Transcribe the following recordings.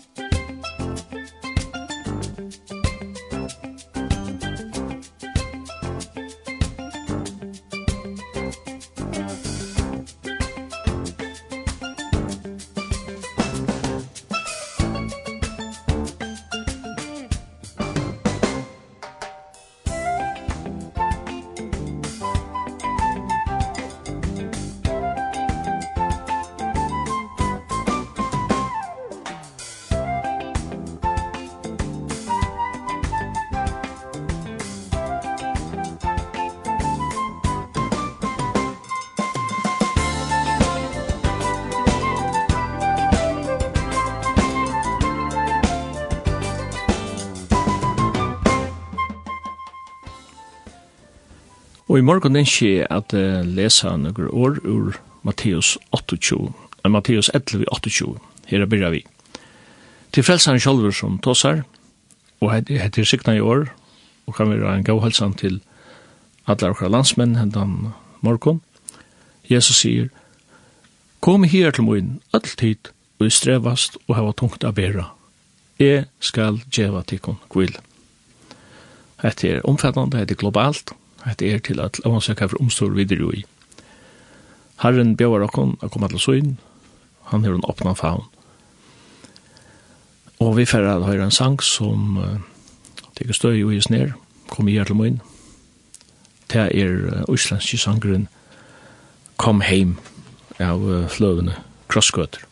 Musik i morgen den skje at uh, lesa noen år ur Matteus 28, uh, Matteus 11, 28. Her begynner vi. Til frelsan sjølver som tåsar, og heter sikna i år, og kan være en gavhalsan til alle okra landsmenn hendan morgon. Jesus sier, Kom her til moin, alltid, og i strevast og hava tungt a bera. Jeg skal djeva tikkun kvill. Hette er omfattande, hette er globalt, Det er til at man søker for omstår videre i. Herren bjør dere å komme til søgn. Han har en åpna faun. Og vi får høre en sang som uh, teker støy og gis ned. Kom i hjertel min. Det er uh, sangren Kom heim av uh, fløvene Krosskøtter.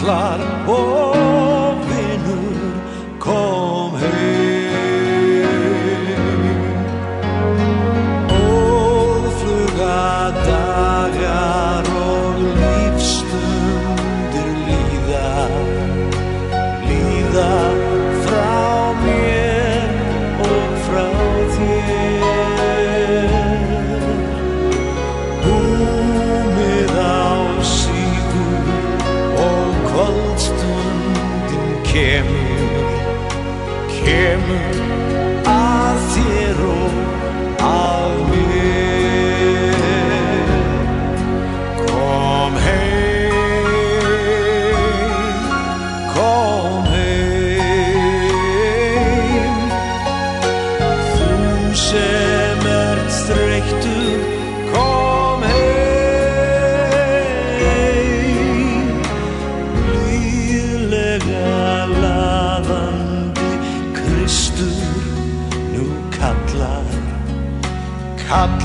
allar og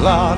klar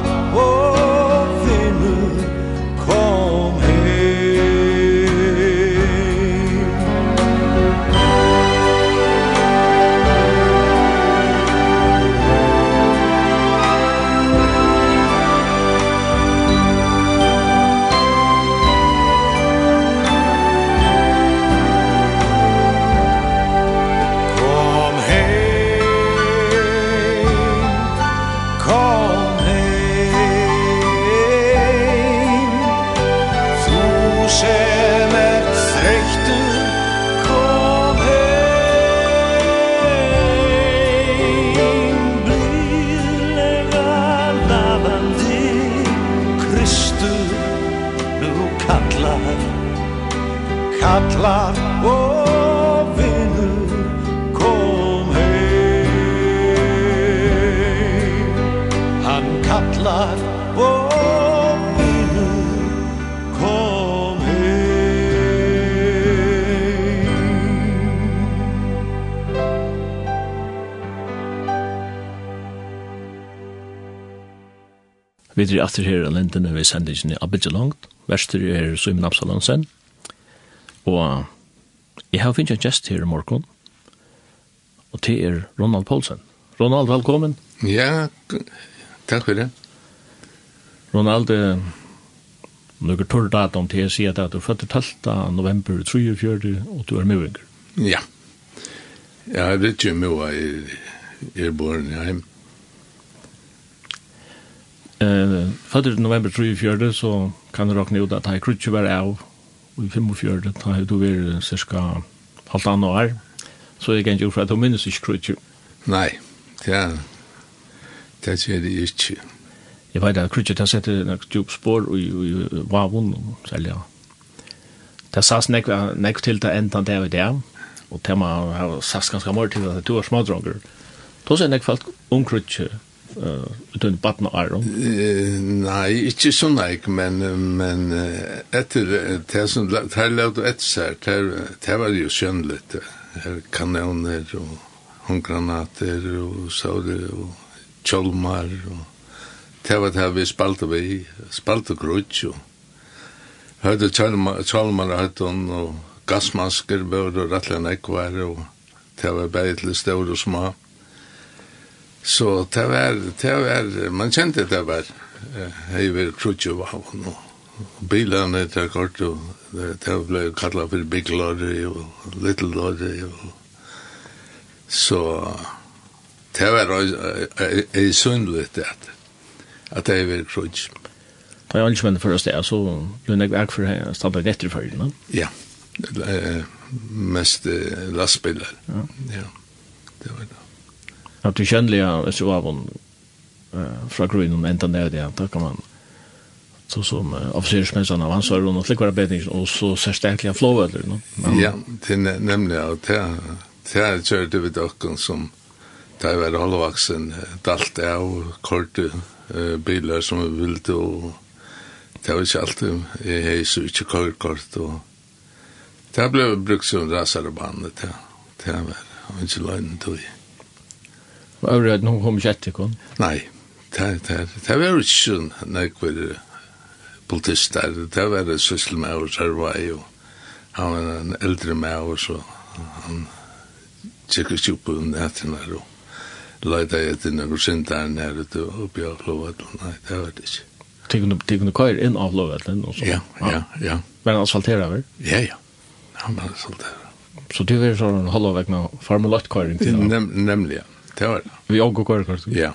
Vi er etter her av lindene ved sendingen i Abidja Langt. Verster er Simon Absalonsen. Og jeg har finnet en gjest her i morgen. Og det er Ronald Poulsen. Ronald, velkommen. Ja, takk for det. Ronald, noen torre datum til jeg sier at du er født 12. november 34 og du er møvinger. Ja. Ja, jeg vet ikke om i er, born i hjemme. Eh, fader november 24 så kan du räkna ut att han krutcher være av i 45 da har du vært cirka halvt annet år. Så jeg kan ikke ju at du minnes ikke inte Nei, det er Det er det ikke. Jeg vet at krutcher tar sätter något djup spår och i vavun, særlig. Det sas nek, nek til det enda det er det, og det man har sagt ganske mye til at det var smadronger. Då sier nek falt om omkrutcher uh, utan barn och arm? Uh, nej, inte så nej, men, men etter det som det här lät ett så här, det, det var ju skönligt. Kanoner och håndgranater och sådär och kjolmar og det var det vi spalte vi spalte grudj og høyde kjolmar høyden og gassmasker bør og rettelig nekvar og det var bare til stål og små Så det var, det var, man kjente det var, hei vi krutje var hun, og bilene til kort, og det ble kallet for Big Lorry og Little Lorry, og så det var ei sunnlig det, at hei vi krutje. Da jeg aldri mener for oss det, så ble jeg vekk for å stabbe rett i følgene. Ja, mest lastbiler, ja, det var det att du känner så av hon eh från grunden ända ner där då kan man så som officersmässan av hans och något likvärda bedning och så särskilt flow eller no. Ja, det är nämligen att det det körde vi dock som det var halvvaxen dalt av korte bilar som vi ville och det var ikke alltid jeg hei så ikke kort og det ble brukt som rasarebandet det var ikke løgnet og jeg Og øvrigt, hun kom ikke etter kun? Nei, det var ikke sånn nekver politister, det var det syssel med oss her var jo. Han var en eldre med oss, og han tjekket seg på netten her, og leida jeg til noen synderen her ute oppe i avlovet, nei, det var det ikke. Tykkene du køyre inn av lovvetlen? Ja, ja, ja. Men han asfalterer vel? Ja, ja. Han var asfalterer. Så du vil sånn holde vekk med formulatkøyring til? Nem, Nemlig, ja det var det. Vi åker kvar kvar. Ja.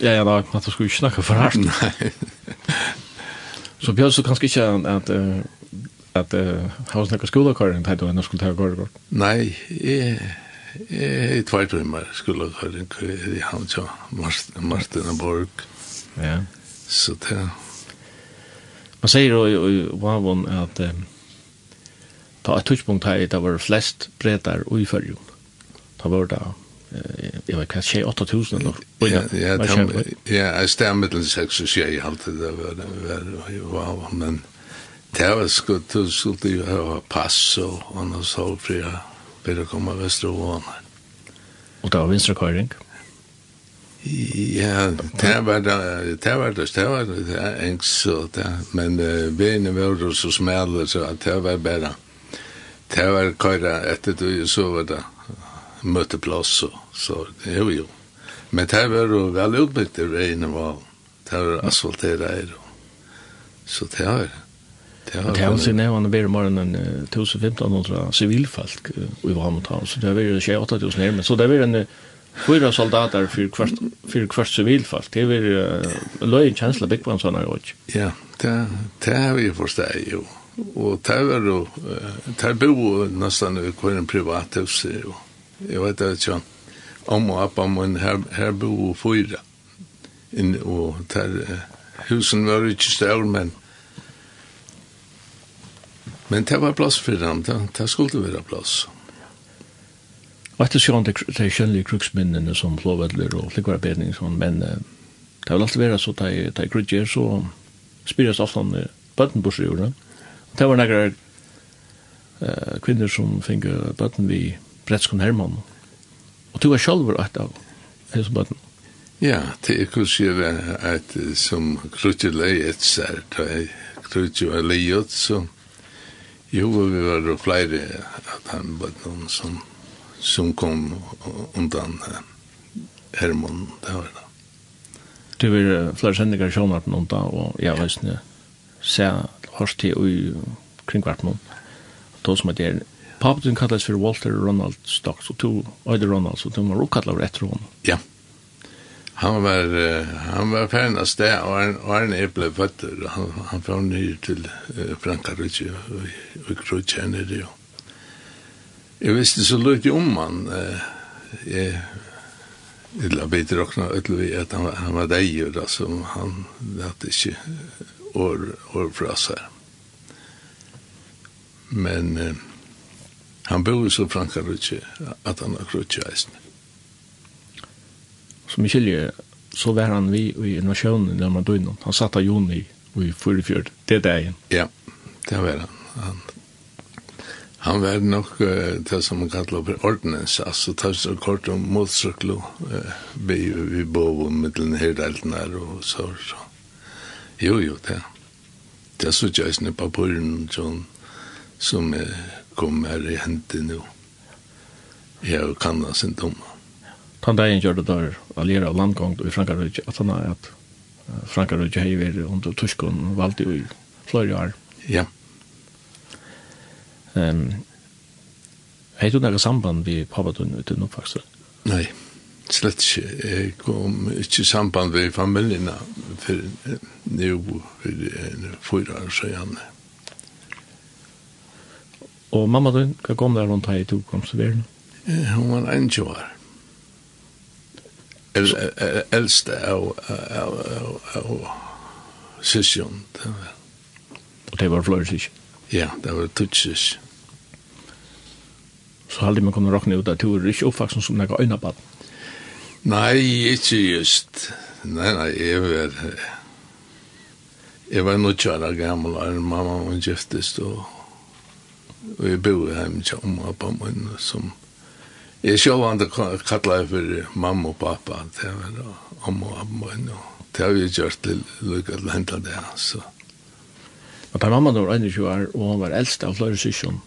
Ja, ja, da, at du skulle ikke snakke for hardt. Nei. Så Bjørn, så kanskje ikke at at hva snakker skolekaren til du enn skulle ta kvar kvar? Nei, jeg jeg i tvær timmar skolekaren i han til Martina Borg. Ja. Så det Man sier jo i Vavon at ta et touchpunkt her, det var flest bredar og i fyrjon. Det var det jeg vet hva, 28 000 Ja, ja, ja, jeg stemmer til 6 og 6, alltid, det var der, wow, men det var sko, du skulle jo ha pass og annars halvfria, bedre komme vestre Og det var vinstrekøyring? Ja, det var det, det var det, det var det, det er engst, men vene var så smale, så det var bare, det var køyre etter du, så var det møteplass og så det er jo. Men det var jo vel utbyggt i regnet var, det var asfalteret her, så det var Det har han sin nevn bedre morgen enn 1500 sivilfalk i Vamothavn, så det var har vært 28.000 men Så det var en fyra soldater för kvart för kvart civilfall. Det är uh, löj chansla big one såna och. Ja, det det har vi förstått ju. Och det var då det bo nästan i en privat hus. Jag vet inte om og appa men her, her bo fyra. In, og der, husen var ikke større, men men det var plass for dem, det, det skulle være plass. Og etter det de kjønnelige kruksminnene som flåvedler og flikvarabedning, men det vil alltid være så at de krudger, så spyres ofte om bøtten på bøttenbursjordet. Det var nekker kvinner som finner bøtten vi Bretskon Hermann, Og du var sjálfur et av hans bøtten. Ja, det er kursiv at som klutje leiet sær, da jeg klutje var leiet, så jo, vi var flere at han bøtten som, som kom undan Hermon, det var det. Det var flere sendinger i sjånarten undan, og jeg var sånn, se, hørst til og kringkvartmån, og då som at det er Pappa din kallades for Walter Ronald Stocks och to øyde Ronald så de var uppkallade efter honom. Ja. Han var uh, han var ferdig av sted, og han og han är blev fötter. Han han från ny til uh, Frankrike och och Krutjene det. jo. Jeg visste så lite om han uh, jeg, jeg la också råkna vi at han han var där då som han att ikke år år fra seg. Men Uh, Han bor i så Frankrike at han har krutje eisen. Som i kylje, så var han vi i innovasjonen i Madonna. Han satt av Joni i, i Furefjord, det er dagen. Ja, det var han. Han, han var nok uh, det som man kallar for ordnens, altså tar så kort om motsyklo, uh, vi, vi bor med den her delten her og så. så. Jo, jo, det. Det er så ikke på i som, som uh, kom her i hentet nå. Jeg har jo kannet sin dumme. Tant dagen gjør det der alliere av landgångt i Frankarøyke, at han er at Frankarøyke har vært under Tyskland valgt i flere år. Ja. Um, Hei du noe samband vi papadun uten oppvakse? Nei, slett ikke. Jeg kom ikke i samband med familien for nå for fyra år siden. Og mamma din, hva kom der rundt her i to kom til verden? Hun var 21 år. Eldste av av, av, av sysjon. Og det var flere sysjon? Ja, det var tutt sysjon. Så halde man kunne råkne ut at du er ikke oppvaksen som nekka øynabad? Nei, ikke just. Nei, nei, jeg var... Jeg var nok kjæra gammel, og mamma var giftest, og og jeg bor hjemme til om og pappa min, som jeg selv andre kallet for mamma og pappa, det var om og pappa min, og det har vi gjort til lykke til å hente det, så. Og per mamma var 21 år, og hun var eldst av flere sysjon,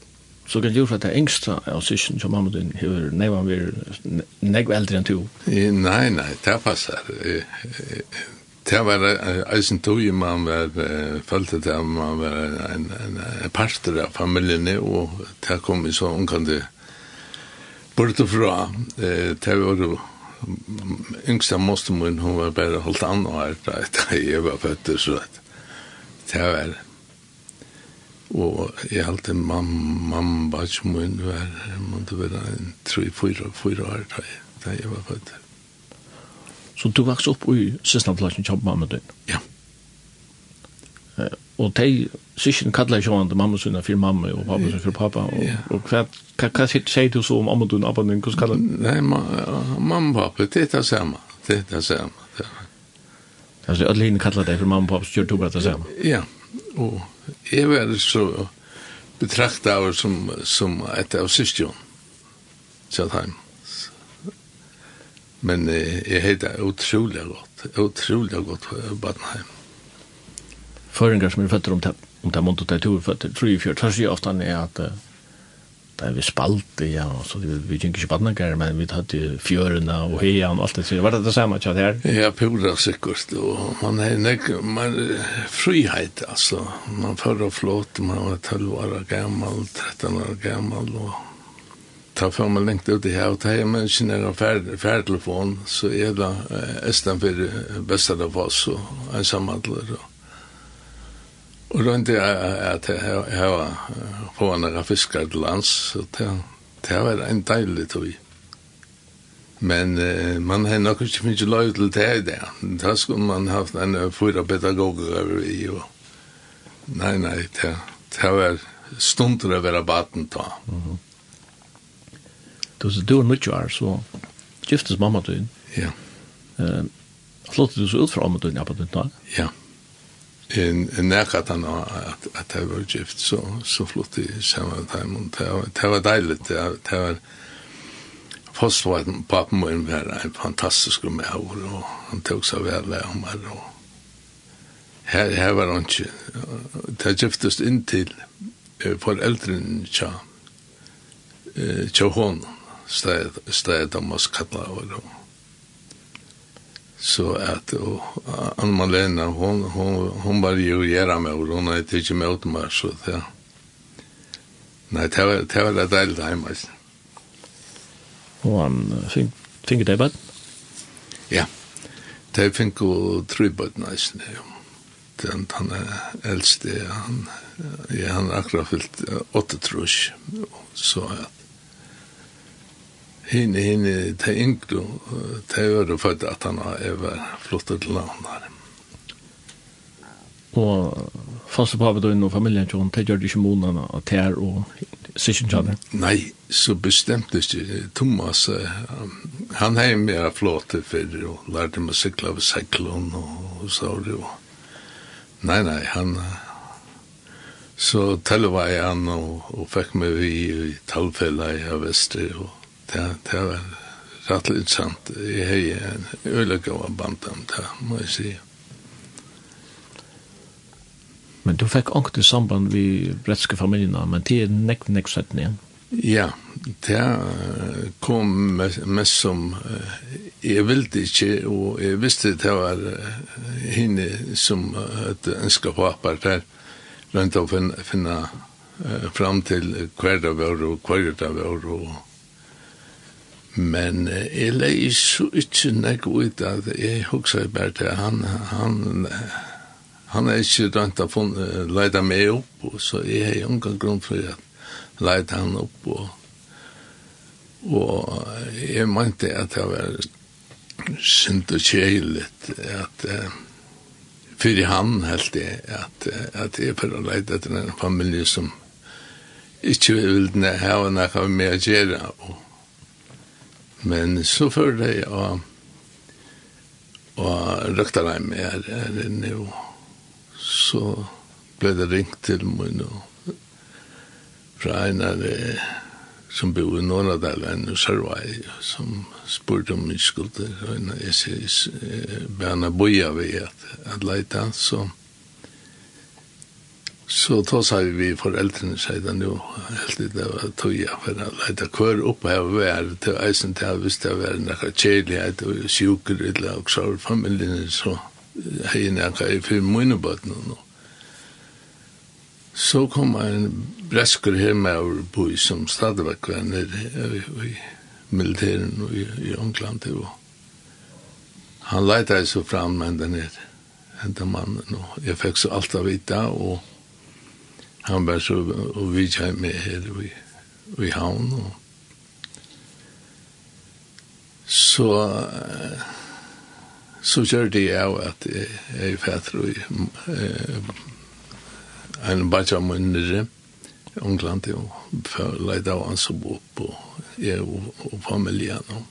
Så kan du gjøre at det er yngste av sysjon som mamma din, hvor nevann var negv eldre enn to? Nei, nei, det passer. Det var eisen tog i man var følte til at man var en, en, en parter av familien og det kom i så omkant bort og fra det var jo yngsta mostermun hun var bare holdt an og her da jeg var født så at det var og jeg halte mamma var ikke mun var måtte være en 3-4 år da jeg var født Så du vaks opp i sysnaplassen kjapp mamma din. Ja. Eh og de syskjen kallar ikke henne mamma sinne for mamma og pappa sinne for pappa. Og, ja. og hva, hva, hva sier du så om mamma din og pappa din? Hvordan kallar Nej ma, mamma og pappa, det er det samme. Det er det samme. Altså, alle henne kallar deg for mamma og pappa, så gjør du bare det samme. Ja, og jeg var så betraktet av som, som et av syskjen. Sjøtheim. Ja. Men eh, jeg heter utrolig godt, utrolig godt Badenheim. Føringer som er føtter om det, om det er måned og det er tur, for tror jeg fjørt, så ofte er at det er vi spalt, ja, så vi, vi kjenner ikke badnager, men vi tatt i fjørene og heian og alt det, så var det det samme tjatt her? Ja, pura sikkert, og man er nek, man frihet, altså, man fører flåt, man var 12 år gammel, 13 år gammel, og ta fram en lengt ut i her, og ta her menneskene er en færtelefon, så er det Østen for oss og en samhandler. Og rundt er at jeg var på en av fiskar til lands, så det det var en deilig tog. Men eh, man har nok ikke finnet lov til det i det. Da skulle man haft en fyra pedagoger over i. Og... Nei, nei, det, det var stunder å være baten da. Mm -hmm. Du så du er nødt år, så giftes mamma du inn. Ja. Flott du så ut fra mamma du inn, ja, på den dag. Ja. En en nærkat han at, at jeg var gift, så, så flott i sammen time, dem. Det var var deilig, det var det var den pappen min var en fantastisk maur, og han tog seg vel av meg, og her, her var han ikke. Det giftes inntil foreldrene tja, tja hånden stedet de oss kallar og då. Så att och Anna Malena hon hon hon var ju göra med och hon hade inte med mig så det. Nej, det var det var det där hemma. Och han fick fick det bare? Ja. Det fikk jo tre bad nice ja. Den han eldste, han ja han akkurat fyllt åtte trus, så at hin hin ta inklu ta var för at han var har til till landet. Og fast på då inom familjen John ta gjorde ju månaderna og tär og session jobb. Nei, så bestämt det Thomas han är mer flott för och lärde mig cykla och cyklon og så det då. Nei nei, han så tälva han og, og fick meg vi i talfella i väster og det, det var rett litt sant. Jeg har en øyelig av bandet, det må jeg si. Men du fikk ångt i samband vi bretske familiene, men det er nekk, nekk sett igjen. Ja, det kom mest, mest som jeg ville ikke, og jeg visste det var henne som et ønske på apart der, rundt å finne, finne fram til hver det var og hver det var og Men jeg leier så ikke nek ut at jeg husker bare til han, han, han er ikke rønt å leide meg opp, og så jeg har ingen grunn for at leida han opp, og, og jeg mente at det var synd og kjelit, at uh, fyrir han helt jeg at, at jeg for å leida til en familie som ikke vil ha noe med å gjøre, og Men så før det og og røkta deg med er, er inne og så ble det ringt til meg og fra en av det som bor i Norradalen og Sørvei som spurte om min skulder og en av jeg sier Berna Boja ved at, at leite. Så so, Så då sa vi vi föräldrarna säger nu helt det var toja för att leta kör upp här var till isen där visst det var några chillighet och sjuker eller och så familjen så hej när jag för mina barn nu. Så kom en bräsker hem över på som stadväck vänner i i militären i i England Og. Han letade så fram med den her, enda mannen og jeg fikk så alt av vita og han var så og vi gick med her i, i havn og så så gjorde jag att jeg er fätter i en bachelor mindre Ungland och av leda och ansvar på och, og familien og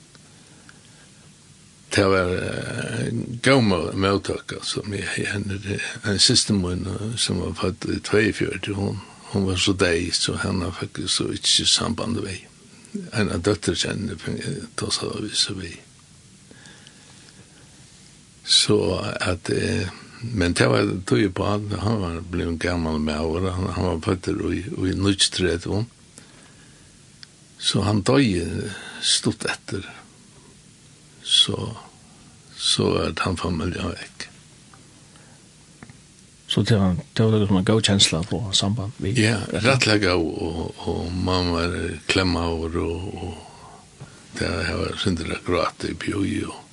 det var gammel jeg altså, en siste munn som var fatt i 42 hun, hun var så deg, så henne faktisk så ikke samband vei. En av døtter kjenne, da sa vi så vi. Så at, men det var tog på at han var ble gammal gammel med over, han, han var fatt i, i nødstret hun. Så han døg stort etter. Så så er han familien vekk. Så det var det var liksom en god kjensla på samband vi. Ja, rättliga och, og, og man var klemme over, og, og det var syndra gråt i bjoj og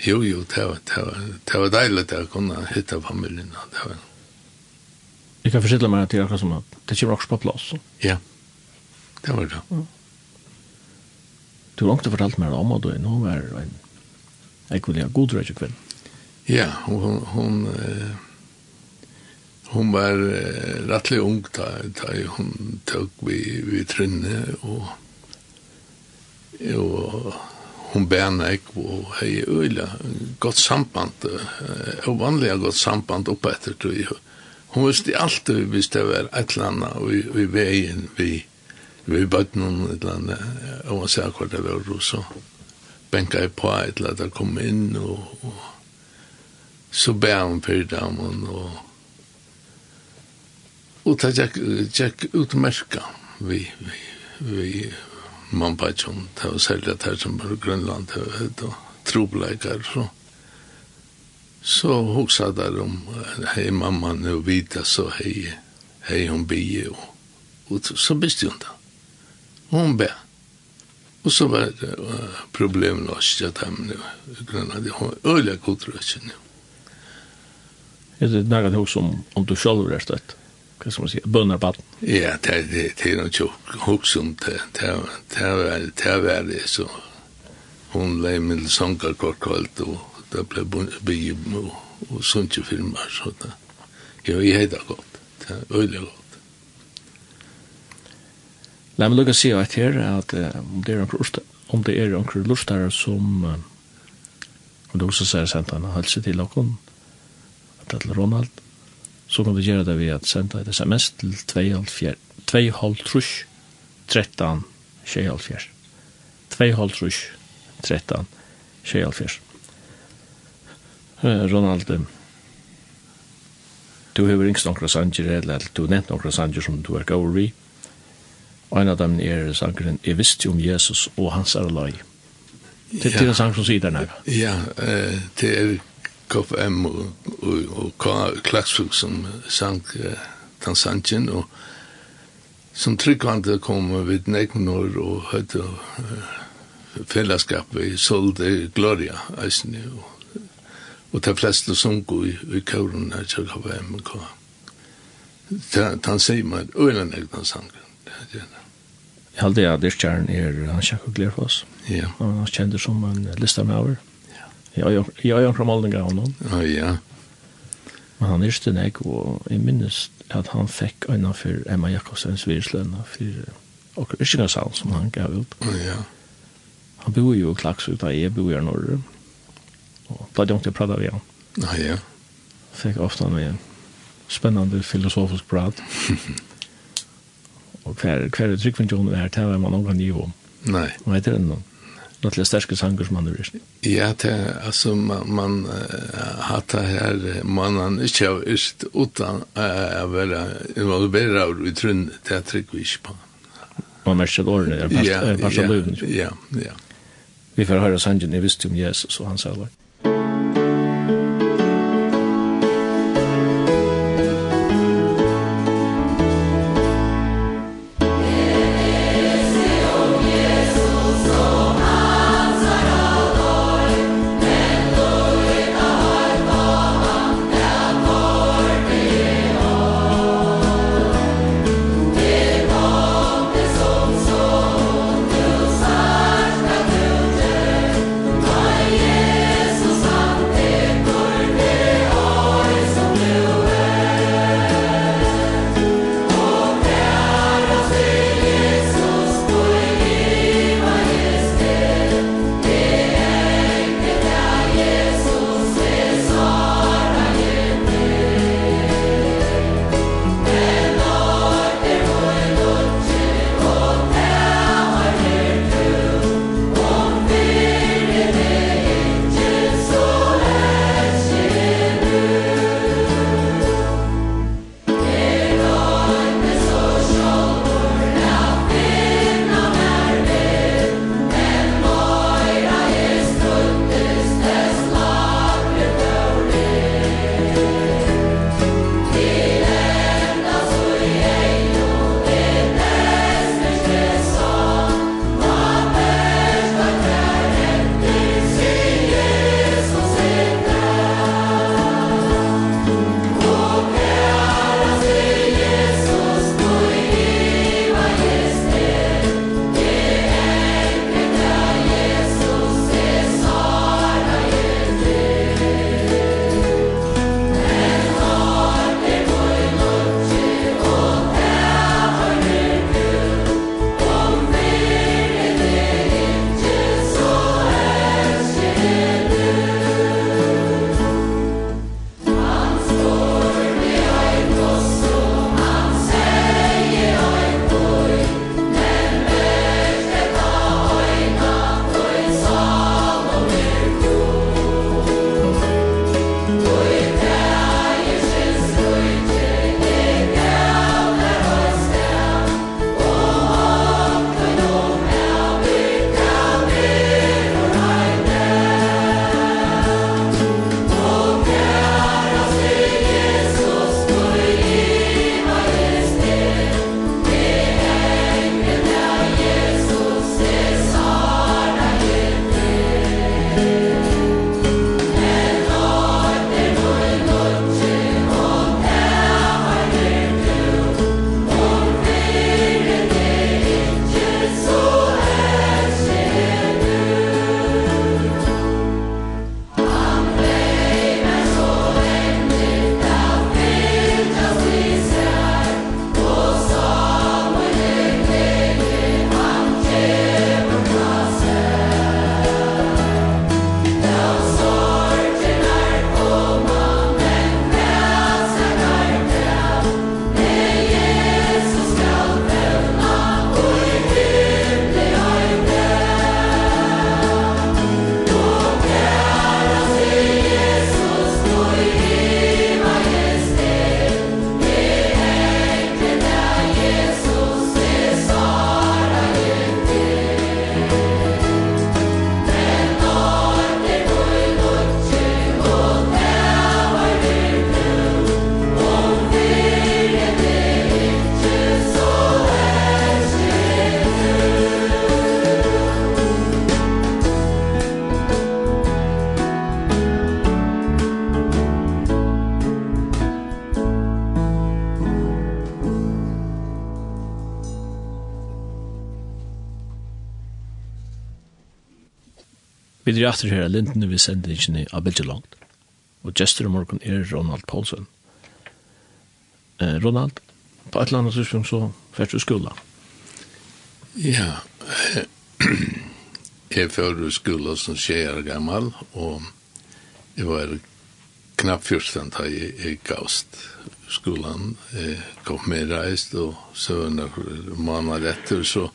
Jo, jo, det var, det var, det var deilig å kunne hitte familien. og Det var. Jeg kan forsikre meg til akkurat som at det kommer også på plass. Så. Ja, det var det. Ja. Du har langt fortalt meg om at du er nå var en Jeg kunne ha god røyke kveld. Ja, hon, hon, hon var rettelig ung da, da hon tok vi, vi trinne, og, og hon bæna ek, og hei øyla, godt samband, og vanlig godt samband oppe etter, tror jeg. hon visste alltid hvis det var et eller annet, og vi veien vi, vi bøtt noen et eller annet, og han sier hva det var, og så, benka i på et eller annet kom inn, og, og så bæ han for damen, og og ta tjekk, tjekk utmerka vi, vi, vi man bare det var særlig at her som var Grønland det var et og trobleikar, så så hoksa der om hei mamma nu vita så hei hei hon bie og, og så visste hun da Hon bæ. Og så var det problem löst jag dem nu. Gröna, det har öliga kulturöken nu. Är det något hos om, om du själv er støtt? Hva skal man si? Bønner på Ja, det er, det. Det är något hos om det. Det är väl det så. Hon lägger min sånkar kort kvällt og det ble blev og, og sånt ju filmer. Så det. Ja, jeg heter godt. Det er öliga godt. La meg lukka si at her, at om det er anker om det er anker lustare som og det også sier senta en halse til okon at det Ronald så kan vi gjøre det ved at senda et sms til 2,5 trus 13 24 2,5 trus 13 24 Ronald du hever yngst nokra sanger eller du nevnt nokra sanger som du er gaur vi Og en av dem er sangeren Jeg visste om Jesus og hans er løy. Det er en sang som sier der nærmere. Ja, det er KFM og og, og Klagsfug som sang den sangen, og som tryggvande kom vid Nekmenor og høyde fellesskap i Solde Gloria, eisne, og, og de fleste som går i, i kauren til KFM og KFM. Han sier meg, øyne nekna sangen. Det er det heldig at dyrkjæren er han kjekk og gleder for oss. Ja. Han er kjent som en lister med over. Ja. Jeg har jo fra Malninga av noen. Ja, ja. Men han er yrste nek, og jeg minnes at han fikk øyne for Emma Jakobsens virslønne for og Yrkingasal som han gav ut. Ja. Han bor jo i Klaksvik, da jeg bor i Norge. Og da hadde jeg ikke pratet med han. Ja, ja. Fikk ofte en spennende filosofisk prat. og hver, hver tryggvindjonen her, det var man noen nivå. Nei. Og heter det noen? Nåtliga sterske sanger som han har rist. Ja, det, er, altså, man, man uh, har det her, man mannen ikke har rist utan att vara involverad i trunn, det er trycker vi inte på. Man märker det åren, det är passa luven. Ja, ja. Vi får høre sangen, jeg visste om Jesus og hans sa det. er atter her, lintene vi sender ikke av bildet langt. Og gestur i morgen er Ronald Paulsen. Eh, Ronald, på et eller annet tidspunkt så fært du skola. Ja, jeg fært i skola som tjejer gammal, og jeg var knapp fyrsten da jeg, jeg gavst skolan. Jeg kom med reist, og så var måneder etter, så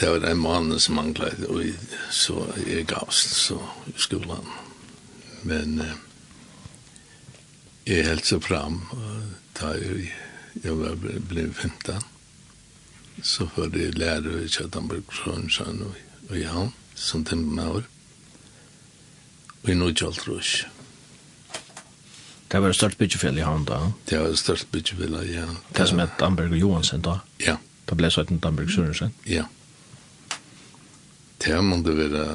det var en mann som manglet, og så jeg gavst så i skolan. Men eh, jeg helt så fram, og da jeg, jeg var, blevet 15, så var det lærer i Kjøttenberg, Frønsjøen og, og Jan, som tenkte meg over. Og i Nordkjøltrøs. Det var det største byggefjellet i Havn da? Det var det største byggefjellet, ja. Det, som hette Amberg og Johansen da? Ja. Det ble så hette Amberg Sørensen? Ja. Ja det måtte være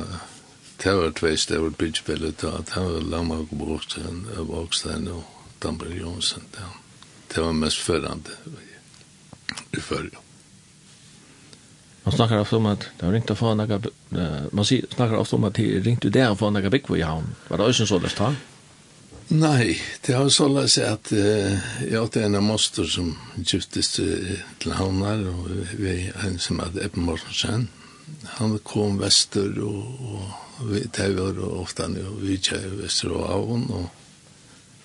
det var tveist steder var bridgebellet da det var Lammark og Borgstein Borgstein og Damberg Jonsen det, det var mest førande i førre Man snackar ofta om at det har ringt att få några man snackar ofta om at det ringte der å få några bygg i havn. Var det også så läst han? Nei, det har så läst att uh, jag åt en av moster som giftes til till havnar og vi er en som hadde Eppen Mortensen han kom vestur og, og vi var ofta nu vi kjær vestur og avon og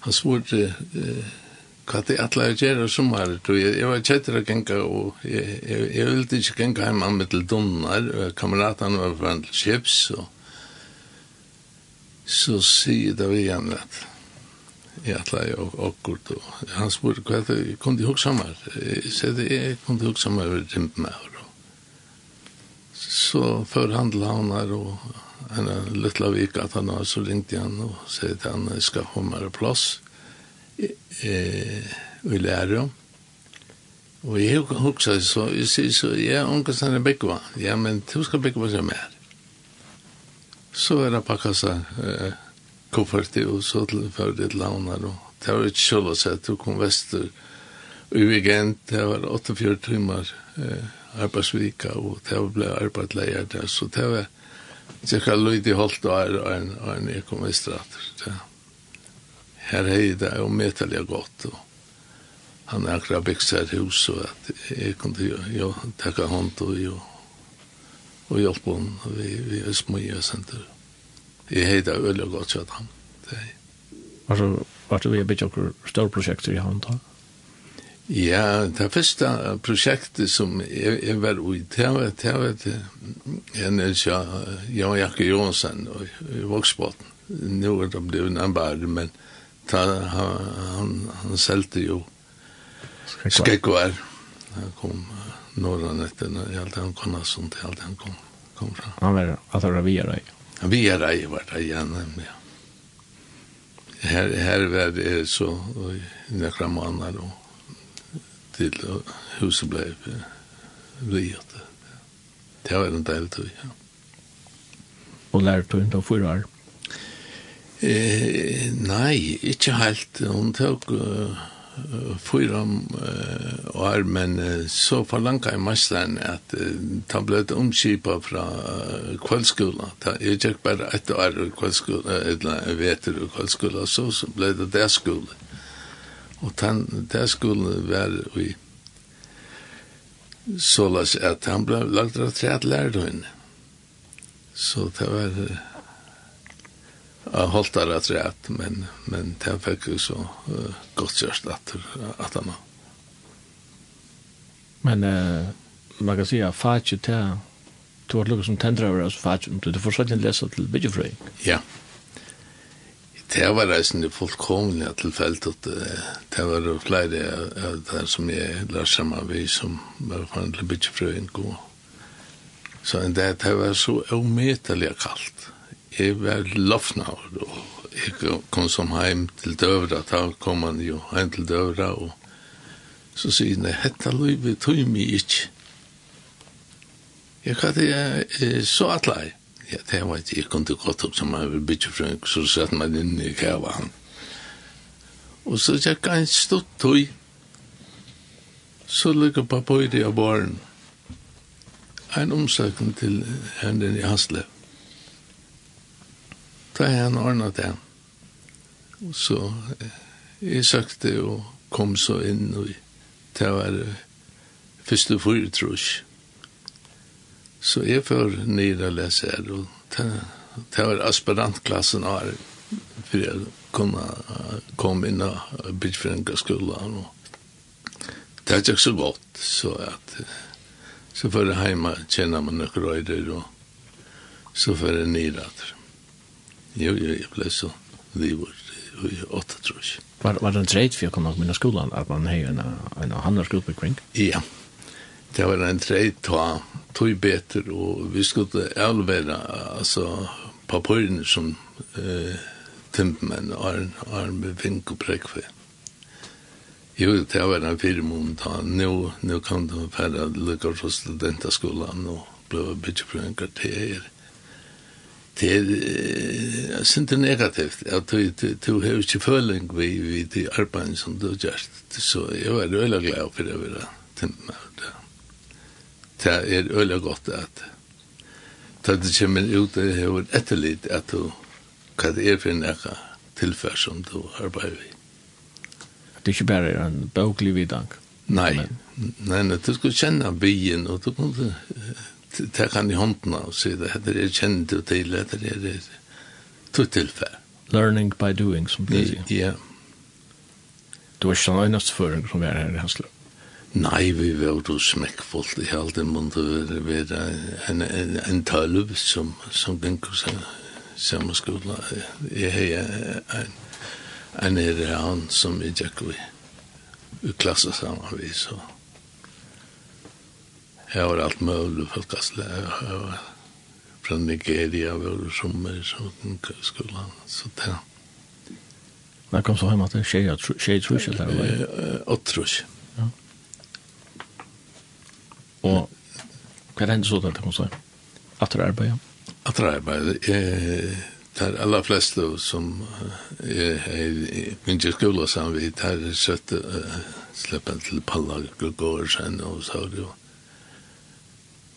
han svorde eh, hva det alle er gjerne sommer jeg, jeg var kjettere å genka og jeg, jeg, jeg ville ikke genka hjemme med til Donnar og kameratene var foran til Kjeps og så sier det vi igjen at jeg atla jeg og akkurat og han spurte hva det kom til hoksammer jeg sier det jeg kom til hoksammer over dimpen av så för handla han här och en liten vik att han har så ringt igen och säger att han ska komma en plats eh i lära och jag huxar så jag säger så ja onkel sen är bäckva ja men du ska bäckva så mer. Så är det packa så eh koffert och så till för det lånar och det var ett själva så att du kom väster i weekend det var 48 timmar eh arbeidsvika, og det ble arbeidsleier der, så det var cirka lydig holdt og er en, en ekonomistrater. Her hei det jo medelig godt, og han er akkurat bygd seg et hus, og at jeg kunne jo jo takke hånd og jo og hjelpe hon, og vi, vi er smøye senter. Jeg hei det veldig godt kjøtt han. Det. Altså, var det vi har bygd noen større prosjekter i hånd da? Ja, det første prosjektet som jeg, jeg var ute, det var, det var det, en ja, Jan Jakke Jonsen og i Voksbotten. Nå er det blevet en bare, men ta, han, han, han selte jo Skekvar. Han kom norran etter, og alt han kom, sånt, sånt, alt han kom, kom fra. Han var, at det var via deg? Via deg var det igjen, ja. Her, her var det så, og i nekra måneder, og til huset ble riet. Det var en del tog, ja. Og lærte du ikke å for her? Eh, nei, ikke helt. Hun tok uh, fyra uh, år, men uh, så forlanka jeg mesteren at uh, han ble omkipet fra uh, kveldskolen. Ta, Jeg gikk bare et år i kveldskolen, eller jeg vet det i kveldskolen, så, så ble det der skolen. Og den, den skulle være i sålas at han ble lagt av træt lærdøyne. Så det var jeg holdt av træt, men, men det fikk jo så uh, godt kjørst at, at han var. Men uh, man kan si at fatje til du har lukket som tendra over oss fatje, du får sånn lese til byggjefrøy. Ja. Yeah. Det var reisende fullkomlig tilfelt at det var flere av det som jeg lærte sammen vi som var foran til bytjefrøyen gå. Så det, det var så omedelig kaldt. Jeg var lovna og jeg kom som heim til døvra, da kom han jo heim til døvra og så sier han, hette løyve tog mig ikke. Jeg kan det, så atlei. Ja, det var ikke, jeg kunne godt opp som jeg vil bytte frønk, så satt man inn i kjava. Og så tjekk han stått tøy, så lykket på i av barn. En omsøkning til henne i Hasle. Da har han ordnet det. Og så jeg søkte og kom så inn, og det var første fyrirtrusj. Så jeg får nere og lese her, og det var aspirantklassen her, for jeg kunne komme inn og bytte for en skolen. Det er ikke så godt, så at så får jeg hjemme kjenne meg noen røyder, og så får jeg nere etter. Jo, jo, jeg ble så livet i åtta, tror jeg. Var, var det en treit for å komme opp med skolen, at man har en, en handelsgruppe kring? Ja, ja det var en trej ta tog beter och vi skulle älvera alltså papiren som eh, timpmän arm, med vink och präckfe. Jo, det var en fyra månader. Nu, nu kan de färra lycka från studentaskolan och bli byggt på en kvarter. Det er jeg synes det er negativt. at du, du du har ikke føling vi, vi det arbetet som du har gjort. Så jeg var väldigt glad for det. Det var det det er øyla godt at da det kommer ut det har etterlit at du hva det er for en ekka tilfær som du arbeider i. Det er ikke bare en bøklig vidank. Nei, nei, nei, du skal kjenne byen, og du kan ta han i hånden og si det, det er kjent du til, det er det to tilfær. Learning by doing, som det sier. Ja. Du var ikke sånn øynest føring som er her i Hansland. Nei, vi var jo smekkfullt i alt det måtte være, være en, en, en tølv som, som gikk seg samme skola. Jeg har en, en er han som jeg gikk i vi klasser sammen vi, så jeg var alt mulig folkesle, jeg var fra Nigeria, vi var sommer i skolan, så det. Når kom så hjemme til tjej, tjej trusje der? Åttrusje. Og hva er det så det kom så? At det arbeidet? At det arbeidet er det er aller fleste som er i min skola samvitt her er søtte uh, slippen til Palla sen og så det jo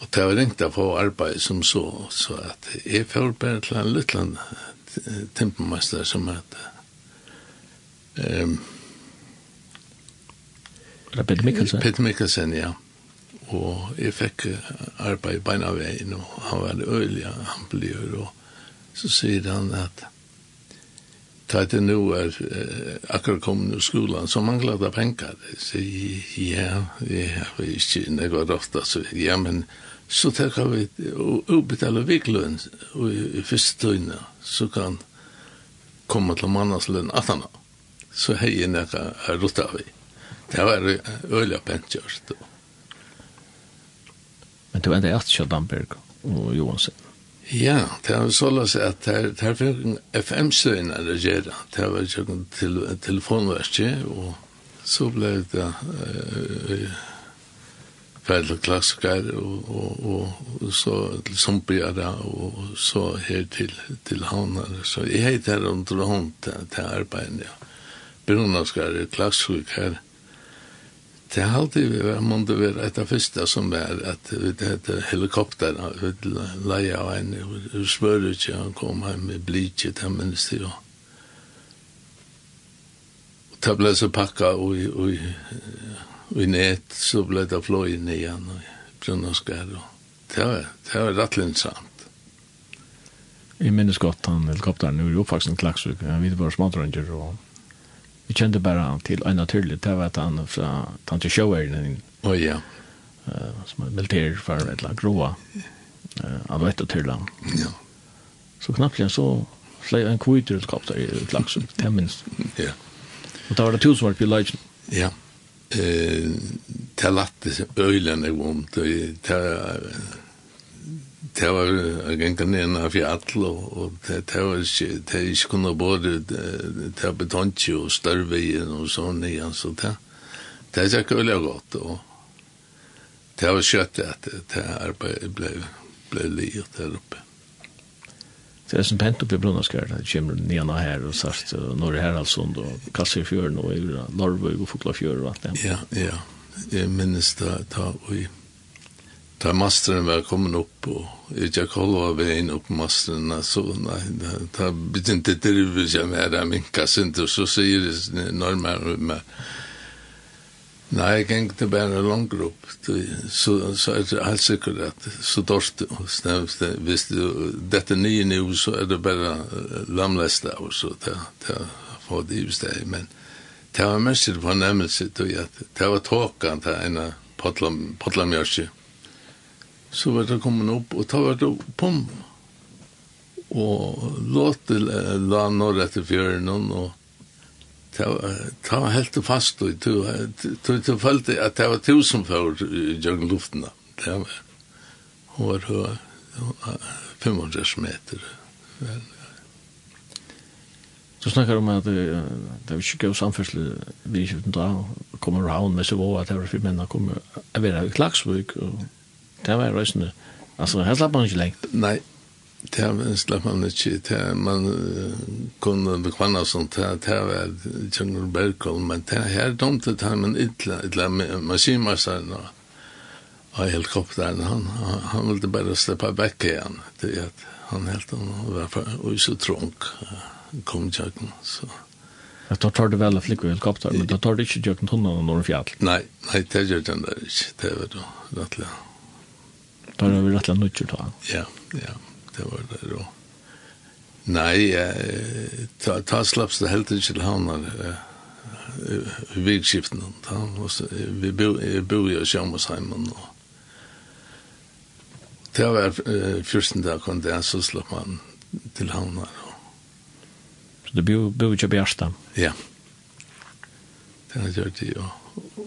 og det var ringt å få arbeid som så så at jeg får bare til en liten tempemester som at um, Peter Mikkelsen Peter Mikkelsen, ja og jeg fikk arbeid i beina veien, og han var øyelig, han blir, og så sier han at ta til nå er eh, akkurat kommet i skolan, så mangler det penger. Jeg sier, ja, jeg har ikke noe ofte, så ja, men så tenker vi å betale viklønn i i første tøyne, så kan komme til mannens lønn at han har. Så hei, jeg noe rått av. Det var øyelig pentkjørt, og Men du enda etter Kjell Damberg og Johansen. Ja, det var så løs at det var en FM-søgn å gjøre. Det var jo til telefonverket, og så ble det ferdig klassiker, og, og, og, så til Sumpjara, og så her til, til Havnar. Så jeg heter Rondrond til arbeidet, ja. Brunnaskar klassiker her. Det halde vi var månde vi et av første som var at vi hadde helikopter vi leia av en spør ikke, han kom heim med blidje til minst jo og det ble så pakka og i net så ble det fløy inn igjen og brunna skar og det var, det var rattlinsamt Jeg minnes godt han helikopteren, nu er jo faktisk en klagsuk, han videre bare smadrønger og Jeg kjente bare til en naturlig, det var at han fra Tante Sjøveren, oh, ja. uh, som er militær for et eller annet gråa, uh, han var etter til han. Ja. Så knappt igjen så fløy en kvitter ut i et laks, det minst. Ja. Og da var det to som var på leitjen. Ja. Eh, det er lattes øylen er vondt, og det er det var ganga ned av fjall og og det det var ikke det er ikke kunne både det var betontje og størveien og sånn igjen så det det er ikke veldig godt og det var skjøtt at det det arbeidet ble ble livet der oppe Det er som pent oppe i Brunnaskjær, det kommer nena her og sagt, og Norge Herhalsund og Kassifjøren og Larvøy og Foklafjøren og alt det. Ja, ja, jeg minnes det da, og Da masteren var kommet opp, og jeg ikke av veien opp masteren, så nei, da da begynte det drivet seg med det minka sint, og så sier det normalt med, nei, jeg gikk til bare langt opp, så, så er det helt sikkert at, så dårst, hvis du, dette nye nu, så er det bare lamleste, av, så, det, det, få det i sted, men det var mest fornemmelse, det var tåkan, det ene, potlamjørsi, potlamjørsi, så var det kommet opp, og da var det pom. Og låte la når etter fjøren, og ta, ta helt fast, og tog følte at det var tusen for jøgn luftene. Det var, hun var høy, 500 meter. Du snakkar om at det er ikke gav samførsel vi i 17 dag, kommer round med så vå at det var fyrir menn kommer å være i Klagsvøk, og det var røysene. Altså, her slapp man ikke lengt. Nei, det slapp man ikke. Det, man kunne bekvanna sånt, det, det var Jungle Bergholm, men det her domte det men ytla, ytla maskinmassaren og, og helikopteren, han, han ville bare slippe vekk igjen, det er at han helt han var og så trånk kom jacken så Jag tar tar det väl att flicka helikopter men då tar det inte jacken tunneln norr fjäll. Nej, nej det gör den där inte. Det är väl då rättligen. Bara vi rattlar nutcher ta. Ja, ja, det var det då. Nei, ta, ta slapps det helt ikke til havnar i virkskiften. Vi bor jo i Sjømmersheimen og Det var fyrsten dag kom det, så slapp man til havnar. Så det bor ikke i Bjørsta? Ja. Det har gjort det jo,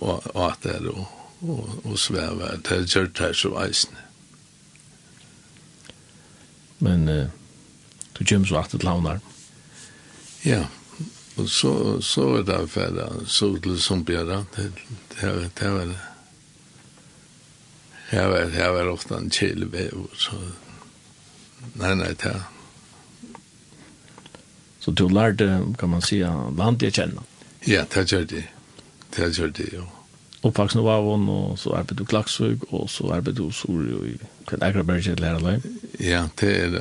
og at det er og, og, og svever. Det har gjort det her så eisende men uh, du kommer så alltid det launar. Ja, og så, så er det ferdig, så til Sumpjara, det, det, det var det. Jeg var, jeg var ofte en kjelevev, så nei, nei, det er. Så du lærte, kan man si, landet jeg kjenne? Ja, det gjør det. Det gjør det, jo. Ja uppvaksen av avon, og så arbeid du Klaksvig, og så arbeid du Suri, og i den agraberget til her alene. Ja, det er,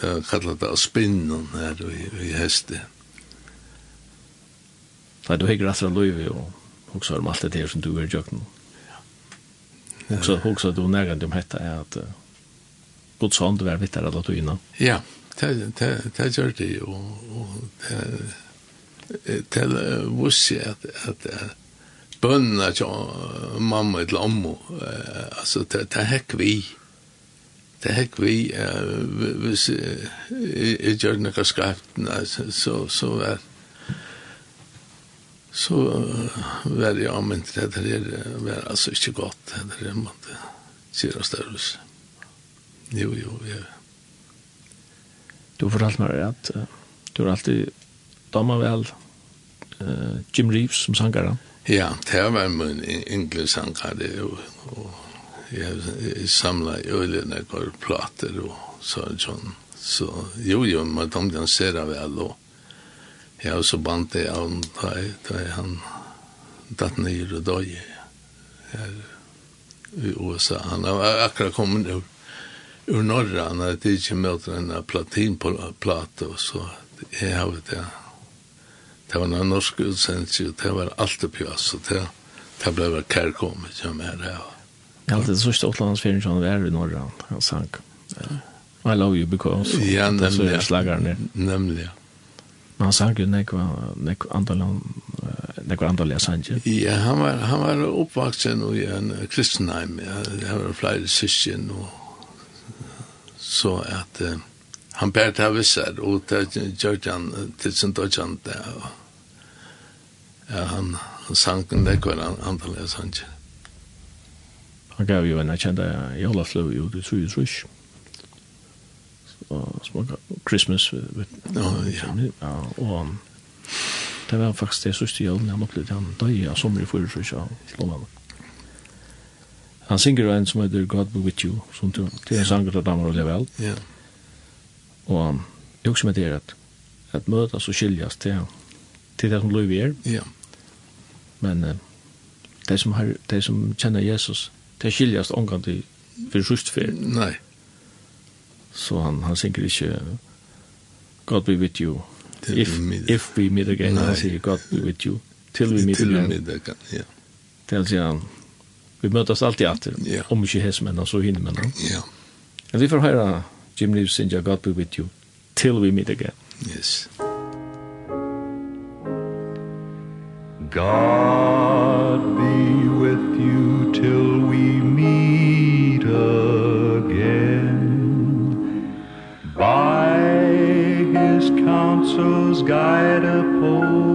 det er kallet det spinnen her i, i heste. Nei, du hekker etter Løyvi, og også om alt det her som du er i jøkken. Og så også du nærgant om hette er at Guds hånd var vittar alla tøyna. Ja, det gjør det, og det det visste jeg at, at, at bønna til mamma til ommo. Altså, det er hekk vi. Det er hekk vi. Hvis jeg gjør noe skarpt, så så er så var jeg anmynt det der var altså ikke godt det der måtte kjøre størrelse. Jo, jo, ja. Du fortalte meg at du har alltid damer vel Jim Reeves som sanger han. Ja, det var min enkelsankare, og, og jeg samlet øyne når plater og så sånn. Så jo, jo, men de danserer vel, og jeg har også bandt det av da, da han datt ned og døg her i USA. Han har akkurat kommet ur, ur norra, han har ikke møtt en platinplate, og så jeg har det, ja det var en norsk utsendelse, og det var alt oppi oss, og det, det ble bare kærkommet, ja, med det. alltid det er sørste åtlandsfyrin som er i Norra, han sang. I love you because, ja, nemlig, det slagaren der. Nemlig, ja. Men han sang jo nekva, nekva andalan, nekva andalia sang, ja. Ja, han var, han var oppvaksen i en kristenheim, ja, det var flere syskjen, og så at, Uh, han bär det här vissar och det gör han till sin dörrkant där ja, han, han sang en dekvar andalega sanger. Han gav jo en erkjent jævla sløv jo, det tror jeg tror ikke. Og Christmas with, oh, ja. ja, og det var faktisk det sørste jævlen han opplevde, han døy av sommer i forrige trus av Slovene. Han synger en som heter God Be With You, som det er en sanger til damer og level. Ja. Og jeg også med det er at, at møtes og skiljas til, til det som lov er. Ja. Yeah Men uh, de som, har, de som kjenner Jesus, de skiljast omgang til for rustfer. Nei. Så han, han synker ikke God be with you. Till if, if we meet again, Nei. han sier God be with you. Till we meet Till again. Till we meet again, ja. Till sier han, vi møtes alltid etter, yeah. om ikke hesmennan, så hinnemennan. Ja. Men vi får høre Jim Reeves synge God be with you. Till we meet again. Yes. Yes. God be with you till we meet again. By his counsels guide uphold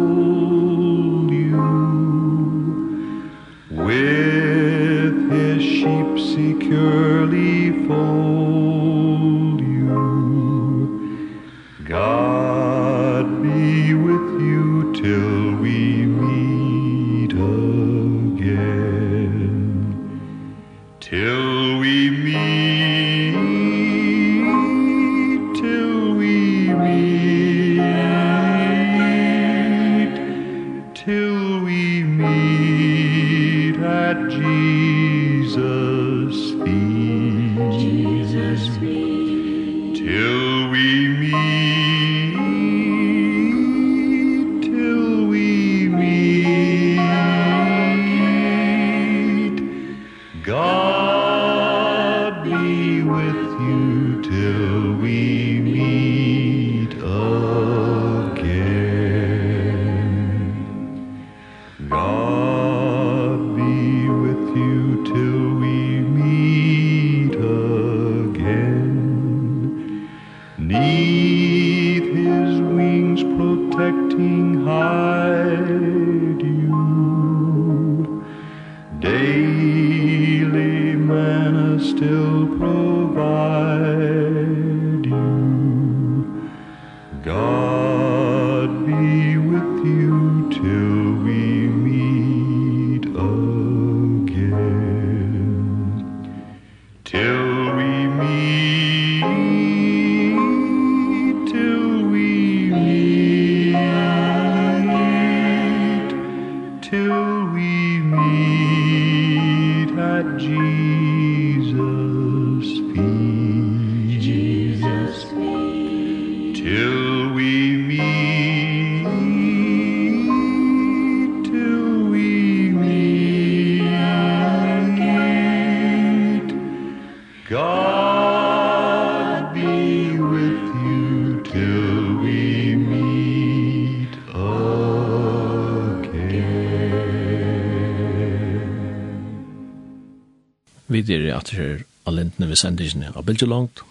tid er at her av lindene ved sendisene av Bilge Langt.